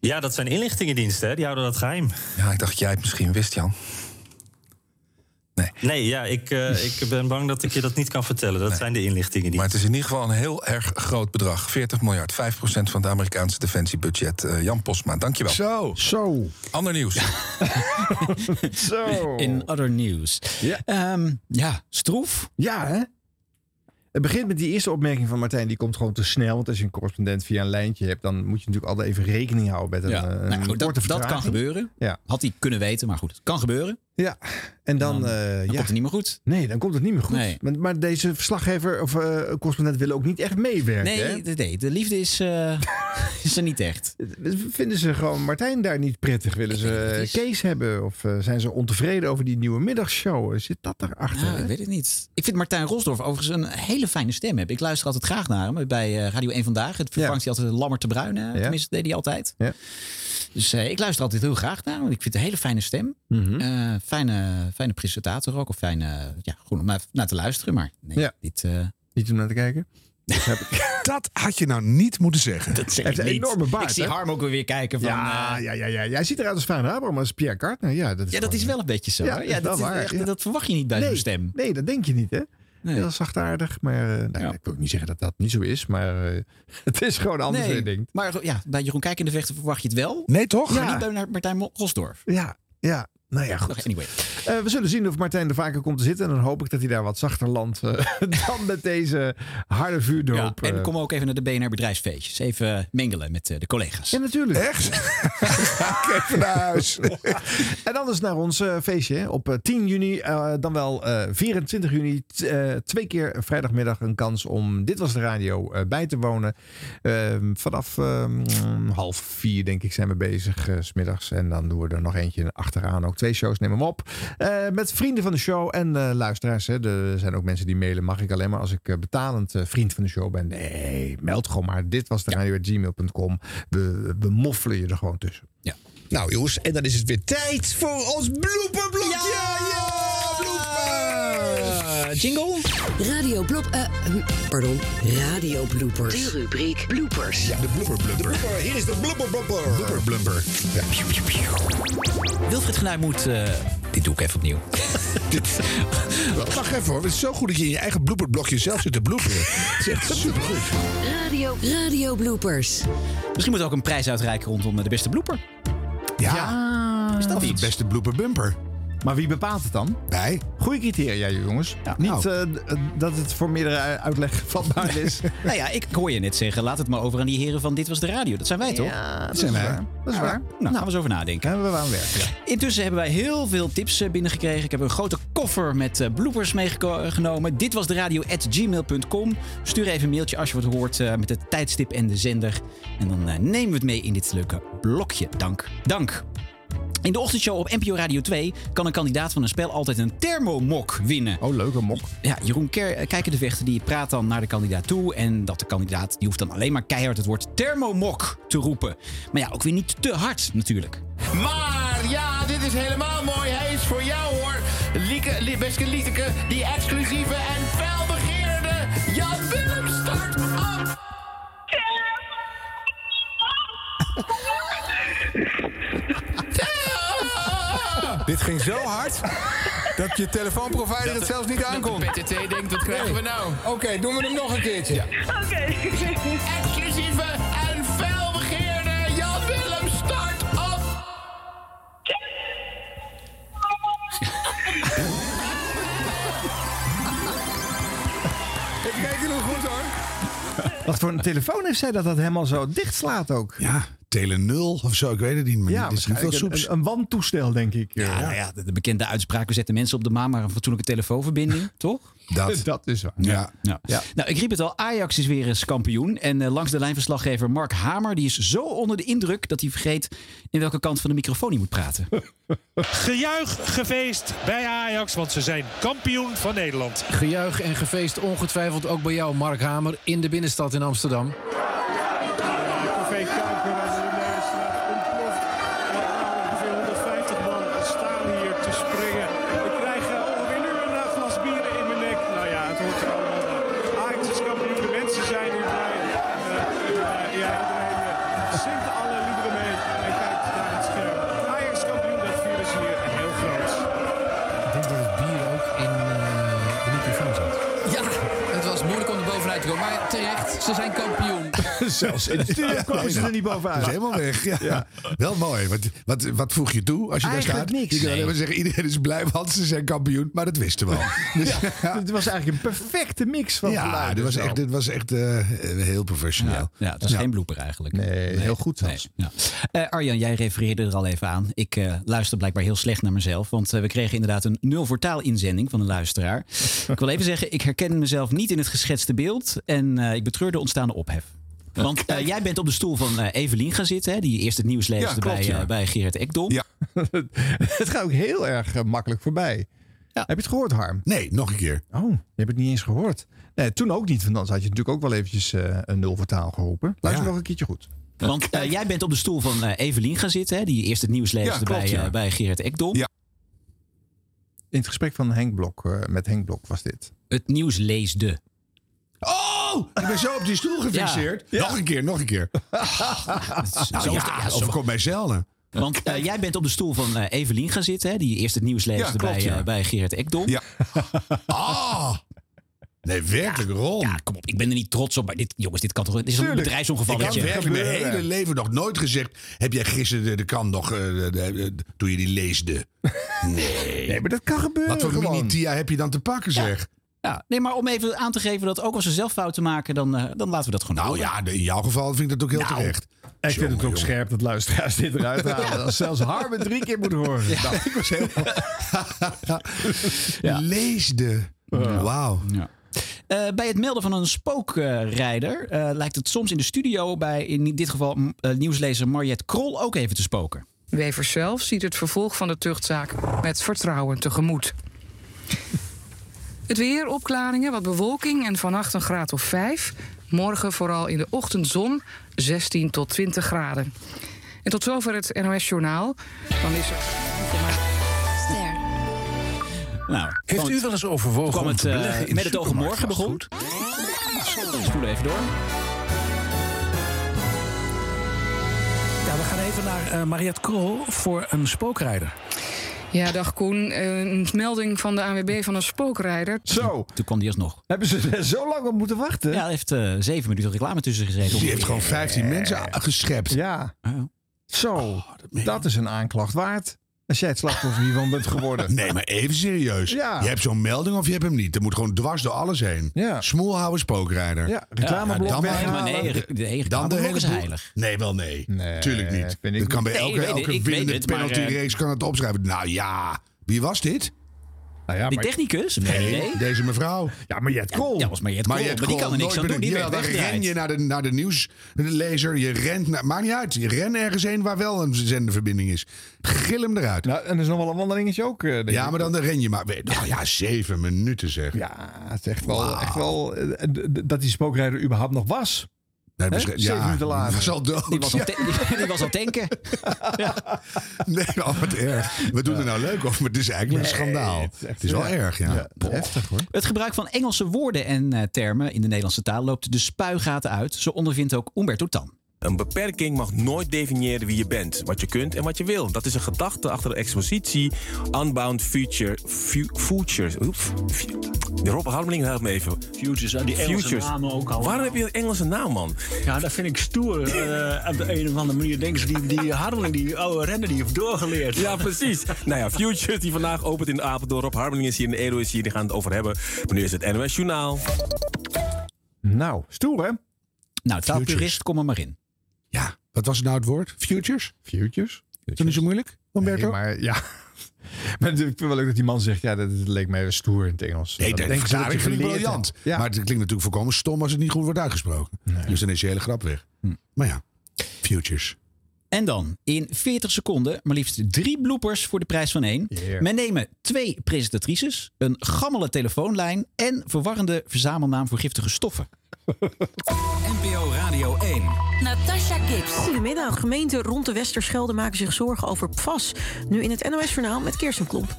Speaker 15: Ja, dat zijn inlichtingendiensten, hè? die houden dat geheim.
Speaker 14: Ja, ik dacht dat jij het misschien wist, Jan.
Speaker 15: Nee, ja, ik, eh, ik ben bang dat ik je dat niet kan vertellen. Dat zijn de inlichtingen die.
Speaker 14: Maar het is in ieder geval een heel erg groot bedrag. 40 miljard, 5% van het Amerikaanse defensiebudget. Eh, Jan Posma, dankjewel.
Speaker 1: Zo.
Speaker 2: Zo.
Speaker 14: Ander nieuws.
Speaker 2: Zo.
Speaker 3: In other news. Ja, ja stroef.
Speaker 2: Ja, hè? Het begint met die eerste opmerking van Martijn. Die komt gewoon te snel. Want als je een correspondent via een lijntje hebt... dan moet je natuurlijk altijd even rekening houden met een,
Speaker 3: Ja,
Speaker 2: eh,
Speaker 3: nou, dat, kan gebeuren.
Speaker 2: Ja.
Speaker 3: Had hij kunnen weten, maar goed, het kan gebeuren.
Speaker 2: Ja, en dan,
Speaker 3: Dan-
Speaker 2: eh,
Speaker 3: dan
Speaker 2: ja.
Speaker 3: komt het niet meer goed.
Speaker 2: Nee, dan komt het niet meer goed.
Speaker 3: Nee.
Speaker 2: Maar, maar deze verslaggever of eh, correspondent willen ook niet echt meewerken. hè?
Speaker 3: Nee, de, nee, de liefde is, eh, is er niet echt.
Speaker 2: Vinden ze gewoon Martijn daar niet prettig? Willen ze Kees hebben? Of zijn ze ontevreden over die nieuwe middagshow? Zit dat daarachter?
Speaker 3: Nou,
Speaker 2: hè?
Speaker 3: ik weet het niet. Ik vind Martijn Rosdorf overigens een hele fijne stem hebben. Ik luister altijd graag naar hem bij Radio 1 Vandaag. Het vervangt hij altijd Lammer te Bruin. hè. Tenminste, dat deed hij altijd.
Speaker 2: Ja.
Speaker 3: Dus eh, ik luister altijd heel graag naar want Ik vind het een hele fijne stem.
Speaker 2: Mhm.
Speaker 3: Eh, fijne, fijne presentator ook. Of fijne, ja, goed om naar, naar te luisteren. Maar nee,
Speaker 2: Ja.
Speaker 3: dit... eh,
Speaker 2: Niet om naar te kijken?
Speaker 1: Dat had je nou niet moeten zeggen.
Speaker 3: dat zeg
Speaker 2: Hij heeft
Speaker 3: ik
Speaker 2: een
Speaker 3: niet.
Speaker 2: enorme baard,
Speaker 3: Ik zie
Speaker 2: hè?
Speaker 3: Harm ook weer kijken van...
Speaker 2: ja, ja, ja, ja. Jij ziet eruit als Fijn Abraham, als Pierre Cartner. Ja, dat is,
Speaker 3: ja, dat is wel een beetje zo.
Speaker 2: Ja, dat
Speaker 3: Ja,
Speaker 2: is
Speaker 3: dat, echt- dat verwacht je niet bij
Speaker 2: nee,
Speaker 3: zo'n stem.
Speaker 2: Nee, dat denk je niet, hè?
Speaker 3: Nee.
Speaker 2: Heel zachtaardig, maar uh, nou, ik wil ook niet zeggen dat dat niet zo is, maar uh, het is gewoon anders dan je denkt.
Speaker 3: Maar ja, bij Jeroen Kijk in de Vechten verwacht je het wel.
Speaker 1: Nee, toch?
Speaker 3: Maar
Speaker 2: Ja.
Speaker 3: niet bij Martijn Rosdorf.
Speaker 2: Ja, ja. Nou ja, goed.
Speaker 3: Anyway.
Speaker 2: Uh, we zullen zien of Martijn er vaker komt te zitten. En dan hoop ik dat hij daar wat zachter landt uh, dan met deze harde vuurdoop.
Speaker 3: Ja, en
Speaker 2: uh.
Speaker 3: kom ook even naar de BNR bedrijfsfeestjes. Even mengelen met uh, de collega's.
Speaker 2: Ja, natuurlijk.
Speaker 1: Echt? Ga ik even naar huis.
Speaker 2: en anders naar ons uh, feestje op 10 juni, uh, dan wel 24 juni. uh, twee keer vrijdagmiddag een kans om Dit Was De Radio uh, bij te wonen. Ehm, vanaf um, half vier denk ik zijn we bezig, uh, smiddags. En dan doen we er nog eentje achteraan. Ook twee shows nemen we op. Uh, met vrienden van de show en uh, luisteraars. Hè. Er zijn ook mensen die mailen. Mag ik alleen maar als ik uh, betalend vriend van de show ben? Nee, meld gewoon maar. Dit was de radio gmail.com. We, we moffelen je er gewoon tussen.
Speaker 3: Ja.
Speaker 1: Nou jongens, en dan is het weer tijd voor ons blooperblokje. Ja, ja,
Speaker 3: blooper. jingle.
Speaker 4: Radio blop, pardon, radio bloopers. De rubriek bloopers.
Speaker 1: Ja, de blooper blumper. Hier is de blooper blumper. Blooper blumper. Ja.
Speaker 3: Wilfried Genuij moet... Uh, dit doe ik even opnieuw.
Speaker 1: Wacht even hoor. Het is zo goed dat je in je eigen blooperblokje zelf zit te bloeperen. Het is echt supergoed.
Speaker 4: Radio, radio bloopers.
Speaker 3: Misschien moet ook een prijs uitreiken rondom de beste blooper.
Speaker 1: Ja.
Speaker 3: ja is dat
Speaker 1: of
Speaker 3: iets?
Speaker 1: de beste blooper bumper.
Speaker 2: Maar wie bepaalt het dan?
Speaker 1: Wij.
Speaker 2: Goeie criteria, jongens. Ja, Niet uh, dat het voor meerdere uitleg vatbaar is.
Speaker 3: nou ja, ik hoor je net zeggen, laat het maar over aan die heren van Dit Was De Radio. Dat zijn wij toch?
Speaker 2: Ja, dat,
Speaker 1: zijn
Speaker 2: is
Speaker 1: wij.
Speaker 2: waar. Dat is
Speaker 3: ja,
Speaker 2: waar.
Speaker 3: Nou, gaan we eens over nadenken.
Speaker 2: Ja, we gaan werken.
Speaker 3: Intussen hebben wij heel veel tips uh, binnengekregen. Ik heb een grote koffer met bloopers meegenomen. Dit was de radio at gmail.com. Stuur even een mailtje als je wat hoort uh, met het tijdstip en de zender. En dan nemen we het mee in dit leuke blokje. Dank. Dank. In de ochtendshow op NPO Radio 2 kan een kandidaat van een spel altijd een thermomok winnen.
Speaker 2: Oh, leuke mok.
Speaker 3: Ja, Jeroen Ker kijken de vechter die praat dan naar de kandidaat toe. En dat de kandidaat die hoeft dan alleen maar keihard het woord thermomok te roepen. Maar ja, ook weer niet te hard natuurlijk.
Speaker 16: Maar ja, dit is helemaal mooi. Hij is voor jou hoor. Lieke, beste Lieteke, die exclusieve en felbegeerde Jan Willem start op.
Speaker 14: Dit ging zo hard dat je telefoonprovider het zelfs niet aankomt.
Speaker 16: De PTT denkt, wat krijgen we nou?
Speaker 14: Oké, okay, doen we hem nog een keertje. Ja.
Speaker 16: Oké. Okay. Exclusieve en felbegeerde Jan Willem start op.
Speaker 14: Ik kijk er nog goed hoor.
Speaker 2: Wat voor een telefoon heeft zij dat dat helemaal zo dicht slaat ook?
Speaker 1: Ja, Tele 0 of zo, ik weet het niet. Maar
Speaker 2: Ja,
Speaker 1: dit is niet veel soeps.
Speaker 2: een, een wantoestel, denk ik.
Speaker 3: Ja, nou ja, de, de bekende uitspraak, we zetten mensen op de maan, maar een fatsoenlijke telefoonverbinding, toch?
Speaker 1: Dat.
Speaker 2: dat is waar.
Speaker 1: Ja.
Speaker 3: Ja. Nou, ik riep het al, Ajax is weer eens kampioen. En eh, langs de lijnverslaggever Mark Hamer, die is zo onder de indruk dat hij vergeet in welke kant van de microfoon hij moet praten.
Speaker 17: Gejuich, gefeest bij Ajax, want ze zijn kampioen van Nederland.
Speaker 18: Gejuich en gefeest ongetwijfeld ook bij jou, Mark Hamer, in de binnenstad in Amsterdam.
Speaker 2: Zelfs in de studio kwamen ze er niet
Speaker 1: Dat is helemaal weg. Ja. Wel mooi. Wat, wat, wat voeg je toe als je daar staat?
Speaker 2: niks.
Speaker 1: Je kan alleen
Speaker 2: Nee.
Speaker 1: maar zeggen, iedereen is blij, want ze zijn kampioen. Maar dat wisten we al. Dus,
Speaker 2: Het was eigenlijk een perfecte mix van
Speaker 1: ja,
Speaker 2: geluiden
Speaker 1: dit was echt, dit was echt eh, heel professioneel.
Speaker 3: Ja, het was geen blooper eigenlijk.
Speaker 2: Nee, heel goed
Speaker 3: Nee, ja. Eh, Arjan, jij refereerde er al even aan. Ik eh, luister blijkbaar heel slecht naar mezelf. Want we kregen inderdaad een nul voor taal inzending van een luisteraar. ik wil even zeggen, ik herken mezelf niet in het geschetste beeld. En eh, ik betreur de ontstaande ophef. Want eh, jij bent op de stoel van eh, Evelien gaan zitten. Hè, die eerst het nieuws leesde
Speaker 2: Ja, klopt,
Speaker 3: bij,
Speaker 2: ja.
Speaker 3: eh, bij Gerard Ekdom.
Speaker 1: Ja.
Speaker 2: het gaat ook heel erg eh, makkelijk voorbij. Heb je het gehoord, Harm?
Speaker 1: Nee, nog een keer.
Speaker 2: Oh, je hebt het niet eens gehoord. Nee, toen ook niet, want anders had je natuurlijk ook wel eventjes eh, een nul voor taal geroepen. Luister nog een keertje goed.
Speaker 3: Want eh, jij bent op de stoel van eh, Evelien gaan zitten. Hè, die eerst het nieuws leesde
Speaker 2: Ja, klopt,
Speaker 3: bij,
Speaker 2: ja.
Speaker 3: eh, bij Gerard Ekdom.
Speaker 2: In het gesprek van Henk Blok, eh, met Henk Blok was dit.
Speaker 3: Het nieuws leesde.
Speaker 1: Oh, ik ben zo op die stoel gefixeerd.
Speaker 3: Ja.
Speaker 1: Nog een keer, nog een keer. nou
Speaker 3: zo-
Speaker 1: ja,
Speaker 3: ja,
Speaker 1: dat
Speaker 3: zo-
Speaker 1: overkomt mij zelden.
Speaker 3: Want eh, jij bent op de stoel van eh, Evelien gaan zitten. Hè, die eerst het nieuws
Speaker 1: Ja, klopt,
Speaker 3: bij,
Speaker 1: ja.
Speaker 3: eh, bij Ekdom.
Speaker 1: Ja. Ah! Nee, werkelijk, Ron.
Speaker 3: Ja, kom op. Ik ben er niet trots op. Maar dit, jongens, dit kan toch... Dit is een
Speaker 1: Tuurlijk. Ik heb werkelijk mijn hele leven nog nooit gezegd... heb jij gisteren de, de krant nog... eh, de- de- de- toen je die leesde? Nee.
Speaker 2: Nee, maar dat kan gebeuren
Speaker 1: Wat voor mini-tia heb je dan te pakken, zeg?
Speaker 3: Ja, nee, maar om even aan te geven dat ook als ze zelf fouten maken, dan, eh, dan laten we dat gewoon
Speaker 1: Nou
Speaker 3: doen.
Speaker 1: ja, in jouw geval vind ik dat ook heel
Speaker 2: Nou,
Speaker 1: terecht.
Speaker 2: Ik vind het ook
Speaker 1: Jongen,
Speaker 2: scherp dat luisteraars dit eruit halen. Als zelfs Harm het drie keer moet horen. Nou,
Speaker 1: Ik was helemaal... Leesde. Wauw.
Speaker 3: Ja. Eh, bij het melden van een spookrijder eh, lijkt het soms in de studio bij in dit geval nieuwslezer Mariette Krol ook even te spoken.
Speaker 19: Wevers zelf ziet het vervolg van de tuchtzaak met vertrouwen tegemoet. Het weer, opklaringen, wat bewolking en vannacht een graad of 5. Morgen vooral in de ochtendzon 16 tot 20 graden. En tot zover het NOS-journaal. Dan is er...
Speaker 3: Nou,
Speaker 18: Heeft u
Speaker 3: het-
Speaker 18: wel eens overwogen
Speaker 3: kwam het
Speaker 18: te
Speaker 3: eh,
Speaker 18: beleggen in
Speaker 3: met het oog morgen begon? Spoelen even door.
Speaker 20: Ja, we gaan even naar eh Mariette Krol voor een spookrijder.
Speaker 19: Ja, dag Koen. Eh, Een melding van de ANWB van een spookrijder.
Speaker 2: Zo.
Speaker 3: Toen kwam die alsnog.
Speaker 2: Hebben ze er zo lang op moeten wachten?
Speaker 3: Ja, hij heeft eh, zeven minuten reclame tussen gezeten.
Speaker 1: Die heeft gewoon 15 mensen geschept.
Speaker 2: Ja.
Speaker 3: Oh.
Speaker 2: Zo, dat is een aanklacht waard. Als jij het slachtoffer hiervan bent geworden.
Speaker 1: Nee, maar even serieus.
Speaker 2: Ja.
Speaker 1: Je hebt zo'n melding of je hebt hem niet. Er moet gewoon dwars door alles heen.
Speaker 2: Ja.
Speaker 1: Smoelhouden spookrijder.
Speaker 2: Ja, reclameblok
Speaker 1: dan maar-
Speaker 2: weghalen.
Speaker 3: maar nee, re- nee, reclameblok is
Speaker 1: boel-
Speaker 3: heilig.
Speaker 1: Nee, wel nee.
Speaker 2: Nee,
Speaker 1: Tuurlijk niet. Dat kan bij.
Speaker 3: Nee,
Speaker 1: elke, elke winnende penalty
Speaker 3: eh,
Speaker 1: race kan het opschrijven. Nou ja, wie was dit?
Speaker 2: Nou ja,
Speaker 3: Die
Speaker 2: maar,
Speaker 3: technicus?
Speaker 1: Nee,
Speaker 3: Nee.
Speaker 1: deze mevrouw.
Speaker 2: ja, maar Jet Kool.
Speaker 3: Ja, was Mariette
Speaker 1: Maar
Speaker 3: Krol. Maar die kan er niks aan doen. Die werd
Speaker 1: dan ren je naar de, naar de nieuwslezer. Je rent naar, maakt niet uit. Je rent ergens heen waar wel een zenderverbinding is. Gil hem eruit.
Speaker 2: Nou, en er is nog wel een wandelingetje ook. eh, denk
Speaker 1: ja,
Speaker 2: ik.
Speaker 1: maar dan ren je maar. Nou ja, zeven minuten zeg.
Speaker 2: Ja, het is echt wel, echt wel eh, dat die spookrijder überhaupt nog was.
Speaker 1: Nee,
Speaker 2: Zeven
Speaker 1: ja,
Speaker 2: minuten later.
Speaker 1: Die was al dood.
Speaker 3: Die was al,
Speaker 1: Ja.
Speaker 3: die, was al tanken.
Speaker 1: Nee, oh, wat erg. We doen er nou leuk over, maar het is eigenlijk een schandaal.
Speaker 2: het
Speaker 1: Het
Speaker 2: is
Speaker 1: wel
Speaker 2: ja.
Speaker 1: erg, ja.
Speaker 2: Heftig hoor.
Speaker 3: Het gebruik van Engelse woorden en eh, termen in de Nederlandse taal loopt de spuigaten uit. Zo ondervindt ook Umberto Tan.
Speaker 21: Een beperking mag nooit definiëren wie je bent, wat je kunt en wat je wil. Dat is een gedachte achter de expositie Unbound Future. Fu, futures. Oef, de Rob Harmeling helpt me even.
Speaker 22: Futures, die Engelse namen ook al.
Speaker 21: Waarom heb je een Engelse naam, man?
Speaker 22: Ja, dat vind ik stoer. Eh, op de een of andere manier denken ze, die, die Harmeling, die oude renner, die heeft doorgeleerd.
Speaker 21: Ja, precies. nou ja, Futures die vandaag opent in Apeldoorn. Rob Harmeling is hier en Edo is hier. Die gaan het over hebben. Maar nu is het NOS Journaal.
Speaker 2: Nou, stoer hè?
Speaker 3: Nou, taalpurist, kom er maar in.
Speaker 1: Ja, Wat was nou het woord? Futures?
Speaker 2: Futures.
Speaker 1: Is dat niet zo moeilijk, Humberto?
Speaker 2: Nee, maar ja. Maar ik vind wel leuk dat die man zegt, ja, dat, dat leek mij stoer in het Engels.
Speaker 1: Nee,
Speaker 2: Dat
Speaker 1: de
Speaker 2: denken ze dat
Speaker 1: verklaring
Speaker 2: je
Speaker 1: vind ik
Speaker 2: geleerd
Speaker 1: briljant.
Speaker 2: Ja.
Speaker 1: Maar het klinkt natuurlijk volkomen stom als het niet goed wordt uitgesproken. Dus dan is je hele grap weg.
Speaker 2: Hm.
Speaker 1: Maar ja, futures.
Speaker 3: En dan in 40 seconden maar liefst drie bloopers voor de prijs van één.
Speaker 1: Yeah.
Speaker 3: Men nemen twee presentatrices, een gammele telefoonlijn en verwarrende verzamelnaam voor giftige stoffen.
Speaker 9: NPO Radio 1.
Speaker 23: Natasha Gibbs. Goedemiddag. Gemeenten rond de Westerschelde maken zich zorgen over PFAS. Nu in het NOS-journaal met Kirsten Klomp.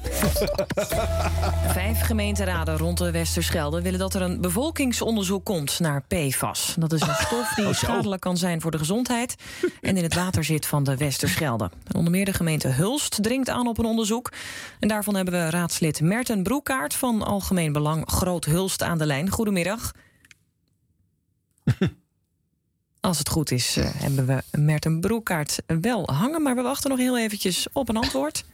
Speaker 24: Vijf gemeenteraden rond de Westerschelde willen dat er een bevolkingsonderzoek komt naar PFAS. Dat is een stof die
Speaker 3: Oh,
Speaker 24: schadelijk kan zijn voor de gezondheid en in het water zit van de Westerschelde. En onder meer de gemeente Hulst dringt aan op een onderzoek. En daarvan hebben we raadslid Merten Broekaart van Algemeen Belang Groot Hulst aan de lijn. Goedemiddag. Als het goed is, eh, hebben we Merten Broekaart wel hangen, maar we wachten nog heel eventjes op een antwoord.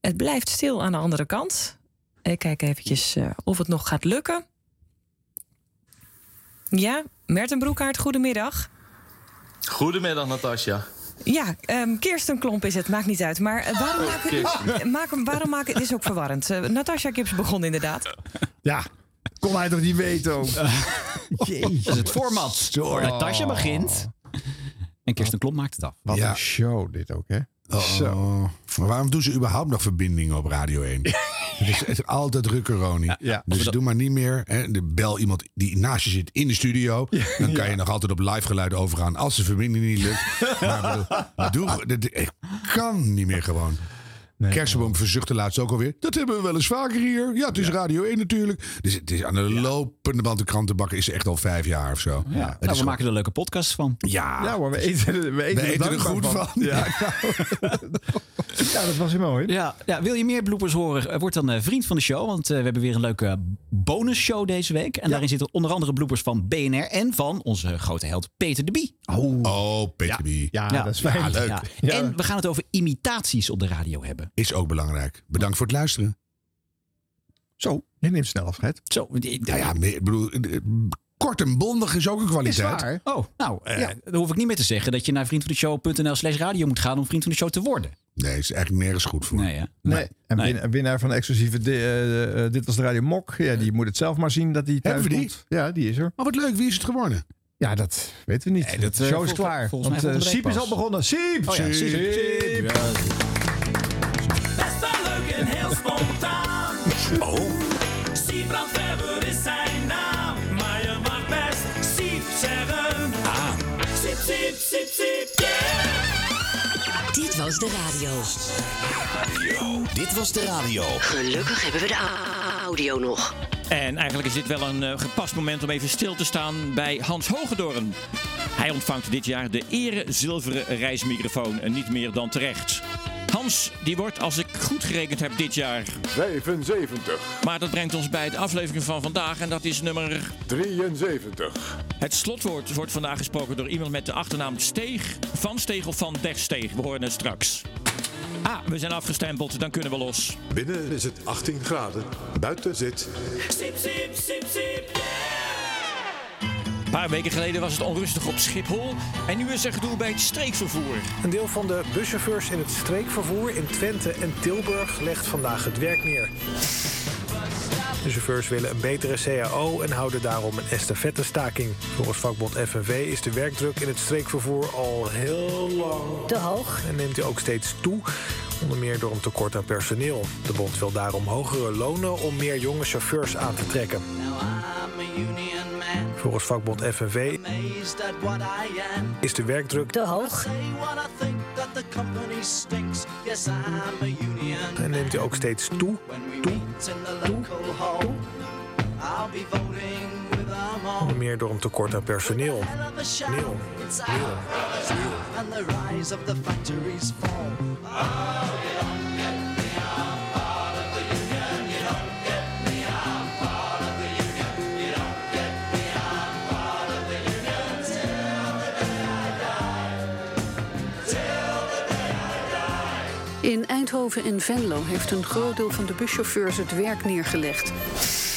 Speaker 24: Het blijft stil aan de andere kant. Ik kijk eventjes eh, of het nog gaat lukken. Ja, Merten Broekaart, goedemiddag.
Speaker 25: Goedemiddag, Natasja.
Speaker 24: Ja, ehm Kirsten Klomp is het, maakt niet uit. Maar eh, waarom
Speaker 25: Oh,
Speaker 24: maken
Speaker 25: Kirsten.
Speaker 24: maak, waarom maken... Het is ook verwarrend. Natasja Gibbs begon inderdaad.
Speaker 2: Ja, kon hij toch niet weten ook?
Speaker 3: Dat is het format. Natasja begint. En Kirsten Klomp maakt het af.
Speaker 2: Wat
Speaker 1: Ja.
Speaker 2: een show dit ook, hè?
Speaker 1: Oh. Maar waarom doen ze überhaupt nog verbindingen op Radio 1? het, is, het is altijd rukkeronie.
Speaker 2: Ja.
Speaker 1: Dus doe maar niet meer. Hè, de bel iemand die naast je zit in de studio. Dan kan je nog altijd op live geluid overgaan als de verbinding niet lukt. maar bedoel, doe, ik kan niet meer gewoon. Kersenboom verzuchtte laatst ook alweer. Dat hebben we wel eens vaker hier. Ja, het is Radio 1 natuurlijk. Dus het is aan de lopende band de krantenbakken is echt al vijf jaar of zo.
Speaker 3: Ja. Nou, we
Speaker 1: gewoon-
Speaker 3: maken er leuke podcasts van.
Speaker 1: Ja,
Speaker 2: Ja, maar we eten, we eten,
Speaker 1: We eten er goed van.
Speaker 2: Ja, ja, dat was heel mooi.
Speaker 3: Ja, ja, wil je meer bloopers horen? Eh, Word dan eh, vriend van de show. Want eh, we hebben weer een leuke bonusshow deze week. En daarin zitten onder andere bloopers van BNR en van onze grote held Peter de Bie.
Speaker 2: Oh,
Speaker 1: oh Peter de Bie.
Speaker 2: Ja, dat is fijn.
Speaker 1: Ja, leuk.
Speaker 3: Ja.
Speaker 2: Ja.
Speaker 3: En we gaan het over imitaties op de radio hebben.
Speaker 1: Is ook belangrijk. Bedankt voor het luisteren.
Speaker 2: Zo, je neemt snel afscheid.
Speaker 3: Zo, die-
Speaker 1: Nou ja, meer- ik bedoel, eh, kort en bondig is ook een kwaliteit.
Speaker 2: Is waar.
Speaker 3: Oh, nou, eh,
Speaker 2: Ja.
Speaker 3: dan hoef ik niet meer te zeggen dat je naar vriendvandeshow.nl slash radio moet gaan om vriend van de show te worden.
Speaker 1: Nee, is eigenlijk nergens goed voor.
Speaker 3: Nee, hè?
Speaker 2: Nee. En
Speaker 3: Nee.
Speaker 2: winnaar van de exclusieve eh, Dit was de Radio Mok. Ja, die moet het zelf maar zien dat hij thuis
Speaker 1: die?
Speaker 2: komt. Ja, die is er.
Speaker 1: Maar wat leuk, wie is het geworden?
Speaker 2: Ja, dat weten we niet.
Speaker 3: Nee, dat,
Speaker 2: de show is klaar.
Speaker 3: volgens mij
Speaker 2: Want Siep is al begonnen. Siep!
Speaker 3: Oh ja, Siep.
Speaker 2: Siep.
Speaker 3: Ja.
Speaker 1: Oh.
Speaker 12: Siebrand Weber is zijn naam. Maar je mag best Siep zeggen.
Speaker 9: Ah.
Speaker 12: Siep, siep, siep, siep, yeah.
Speaker 4: Dit was de radio.
Speaker 9: Dit was de radio.
Speaker 4: Gelukkig hebben we de audio nog.
Speaker 26: En eigenlijk is dit wel een eh, gepast moment om even stil te staan bij Hans Hogedoorn. Hij ontvangt dit jaar de ere zilveren reismicrofoon en niet meer dan terecht. Die wordt, als ik goed gerekend heb, dit jaar
Speaker 27: 75.
Speaker 26: Maar dat brengt ons bij de aflevering van vandaag en dat is nummer
Speaker 27: 73.
Speaker 26: Het slotwoord wordt vandaag gesproken door iemand met de achternaam Steeg. Van Steeg of van der Steeg. We horen het straks. Ah, we zijn afgestempeld, dan kunnen we los.
Speaker 27: Binnen is het 18 graden. Buiten zit
Speaker 12: siep, siep, siep,
Speaker 26: Een paar weken geleden was het onrustig op Schiphol. En nu is er gedoe bij het streekvervoer.
Speaker 28: Een deel van de buschauffeurs in het streekvervoer in Twente en Tilburg legt vandaag het werk neer. De chauffeurs willen een betere CAO en houden daarom een estafettestaking. Volgens vakbond FNV is de werkdruk in het streekvervoer al heel lang te hoog en neemt hij ook steeds toe. Onder meer door een tekort aan personeel. De bond wil daarom hogere lonen om meer jonge chauffeurs aan te trekken. Volgens vakbond FNV is de werkdruk te hoog en neemt hij ook steeds toe. toe, toe, toe. Onder meer door een tekort aan personeel. Neel.
Speaker 29: Eindhoven en Venlo heeft een groot deel van de buschauffeurs het werk neergelegd.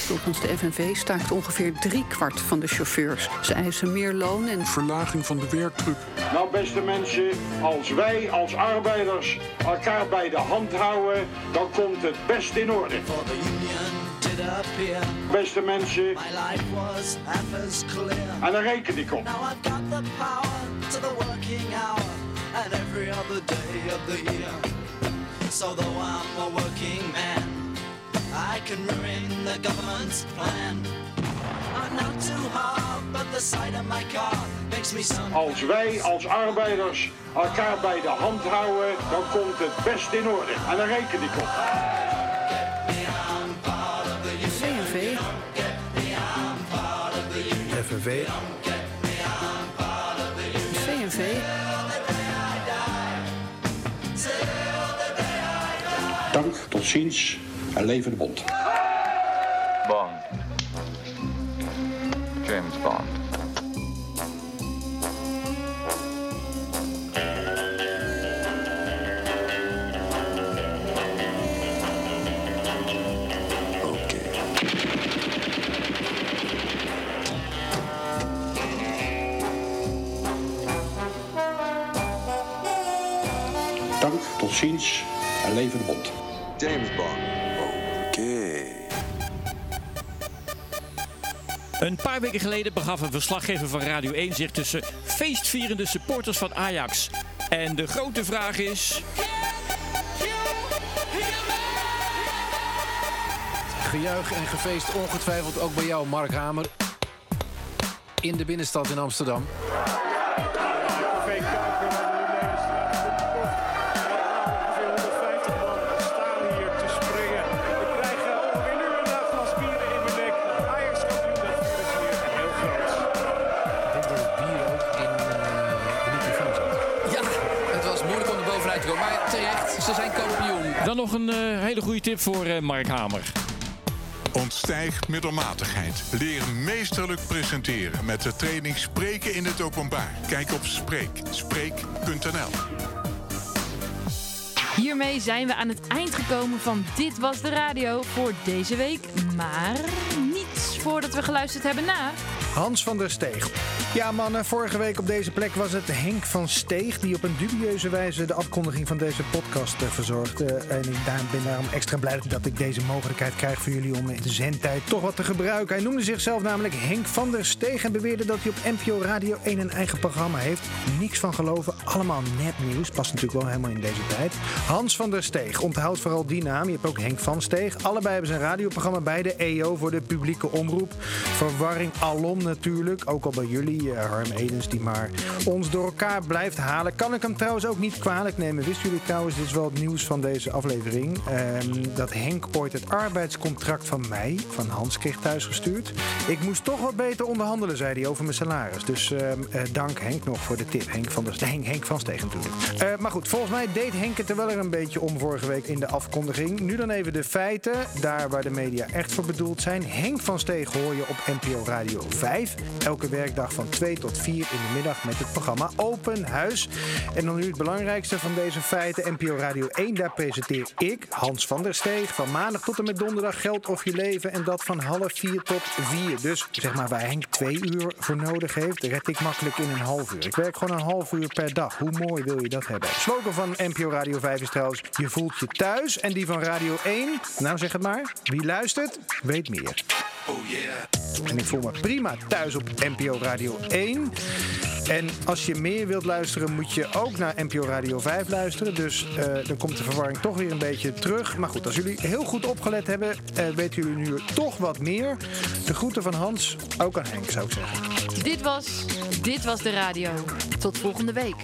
Speaker 30: Volgens de FNV staakt ongeveer driekwart van de chauffeurs. Ze eisen meer loon en
Speaker 31: Verlaging van de werkdruk.
Speaker 32: Nou, beste mensen, als wij als arbeiders elkaar bij de hand houden, dan komt het best in orde. Beste mensen, en daar reken ik op.
Speaker 12: to the working hour and every other day of the year. So though I'm a working man, I can ruin the government's plan. I'm not too hard, but the sight of my car makes me some.
Speaker 32: Als wij als arbeiders elkaar bij de hand houden, dan komt het best in orde. En daar reken ik op.
Speaker 30: CNV.
Speaker 28: FNV.
Speaker 32: Ziens en leven de bond.
Speaker 33: Bond. James Bond.
Speaker 32: Dank, tot ziens en leven de bond.
Speaker 33: James Bond. Oké.
Speaker 26: Een paar weken geleden begaf een verslaggever van Radio 1 zich tussen feestvierende supporters van Ajax. En de grote vraag is.
Speaker 18: Gejuich en gefeest ongetwijfeld ook bij jou, Mark Hamer. In de binnenstad in Amsterdam.
Speaker 26: Nog een eh, hele goede tip voor eh, Mark Hamer.
Speaker 31: Ontstijg middelmatigheid. Leer meesterlijk presenteren met de training Spreken in het Openbaar. Kijk op Spreek. Spreek.nl
Speaker 34: Hiermee zijn we aan het eind gekomen van Dit Was De Radio voor deze week. Maar niets voordat we geluisterd hebben naar...
Speaker 27: Hans van der Steeg. Ja, mannen, vorige week op deze plek was het Henk van Steeg die op een dubieuze wijze de afkondiging van deze podcast eh, verzorgde. En ik ben daarom extra blij dat ik deze mogelijkheid krijg voor jullie om in de zendtijd toch wat te gebruiken. Hij noemde zichzelf namelijk Henk van der Steeg en beweerde dat hij op NPO Radio 1 een eigen programma heeft. Niks van geloven, allemaal nepnieuws. Past natuurlijk wel helemaal in deze tijd. Hans van der Steeg, onthoud vooral die naam. Je hebt ook Henk van Steeg. Allebei hebben ze een radioprogramma bij de EO voor de publieke omroep. Verwarring alom natuurlijk. Ook al bij jullie, eh, Harm Edens, die maar ons door elkaar blijft halen. Kan ik hem trouwens ook niet kwalijk nemen. Wisten jullie trouwens, dit is wel het nieuws van deze aflevering. ehm, dat Henk ooit het arbeidscontract van mij, van Hans, kreeg thuisgestuurd. Ik moest toch wat beter onderhandelen, zei hij, over mijn salaris. Dus ehm, eh, dank Henk nog voor de tip. Henk van, der, Henk, Henk van Steeg natuurlijk. Eh, maar goed, volgens mij deed Henk het er wel een beetje om vorige week in de afkondiging. Nu dan even de feiten, daar waar de media echt voor bedoeld zijn. Henk van Steeg hoor je op NPO Radio 5. Elke werkdag van 2 tot 4 in de middag met het programma Open Huis. En dan nu het belangrijkste van deze feiten. NPO Radio 1, daar presenteer ik, Hans van der Steeg. Van maandag tot en met donderdag geld of je leven. En dat van half 4 tot 4. Dus zeg maar waar Henk twee uur voor nodig heeft, red ik makkelijk in een half uur. Ik werk gewoon een half uur per dag. Hoe mooi wil je dat hebben? Slogan van NPO Radio 5 is trouwens, je voelt je thuis. En die van Radio 1, nou zeg het maar, wie luistert, weet meer.
Speaker 31: Oh yeah.
Speaker 27: En ik voel me prima thuis op NPO Radio 1. En als je meer wilt luisteren, moet je ook naar NPO Radio 5 luisteren. Dus eh, dan komt de verwarring toch weer een beetje terug. Maar goed, als jullie heel goed opgelet hebben, eh, weten jullie nu toch wat meer. De groeten van Hans, ook aan Henk zou ik zeggen.
Speaker 34: Dit was Dit Was De Radio. Tot volgende week.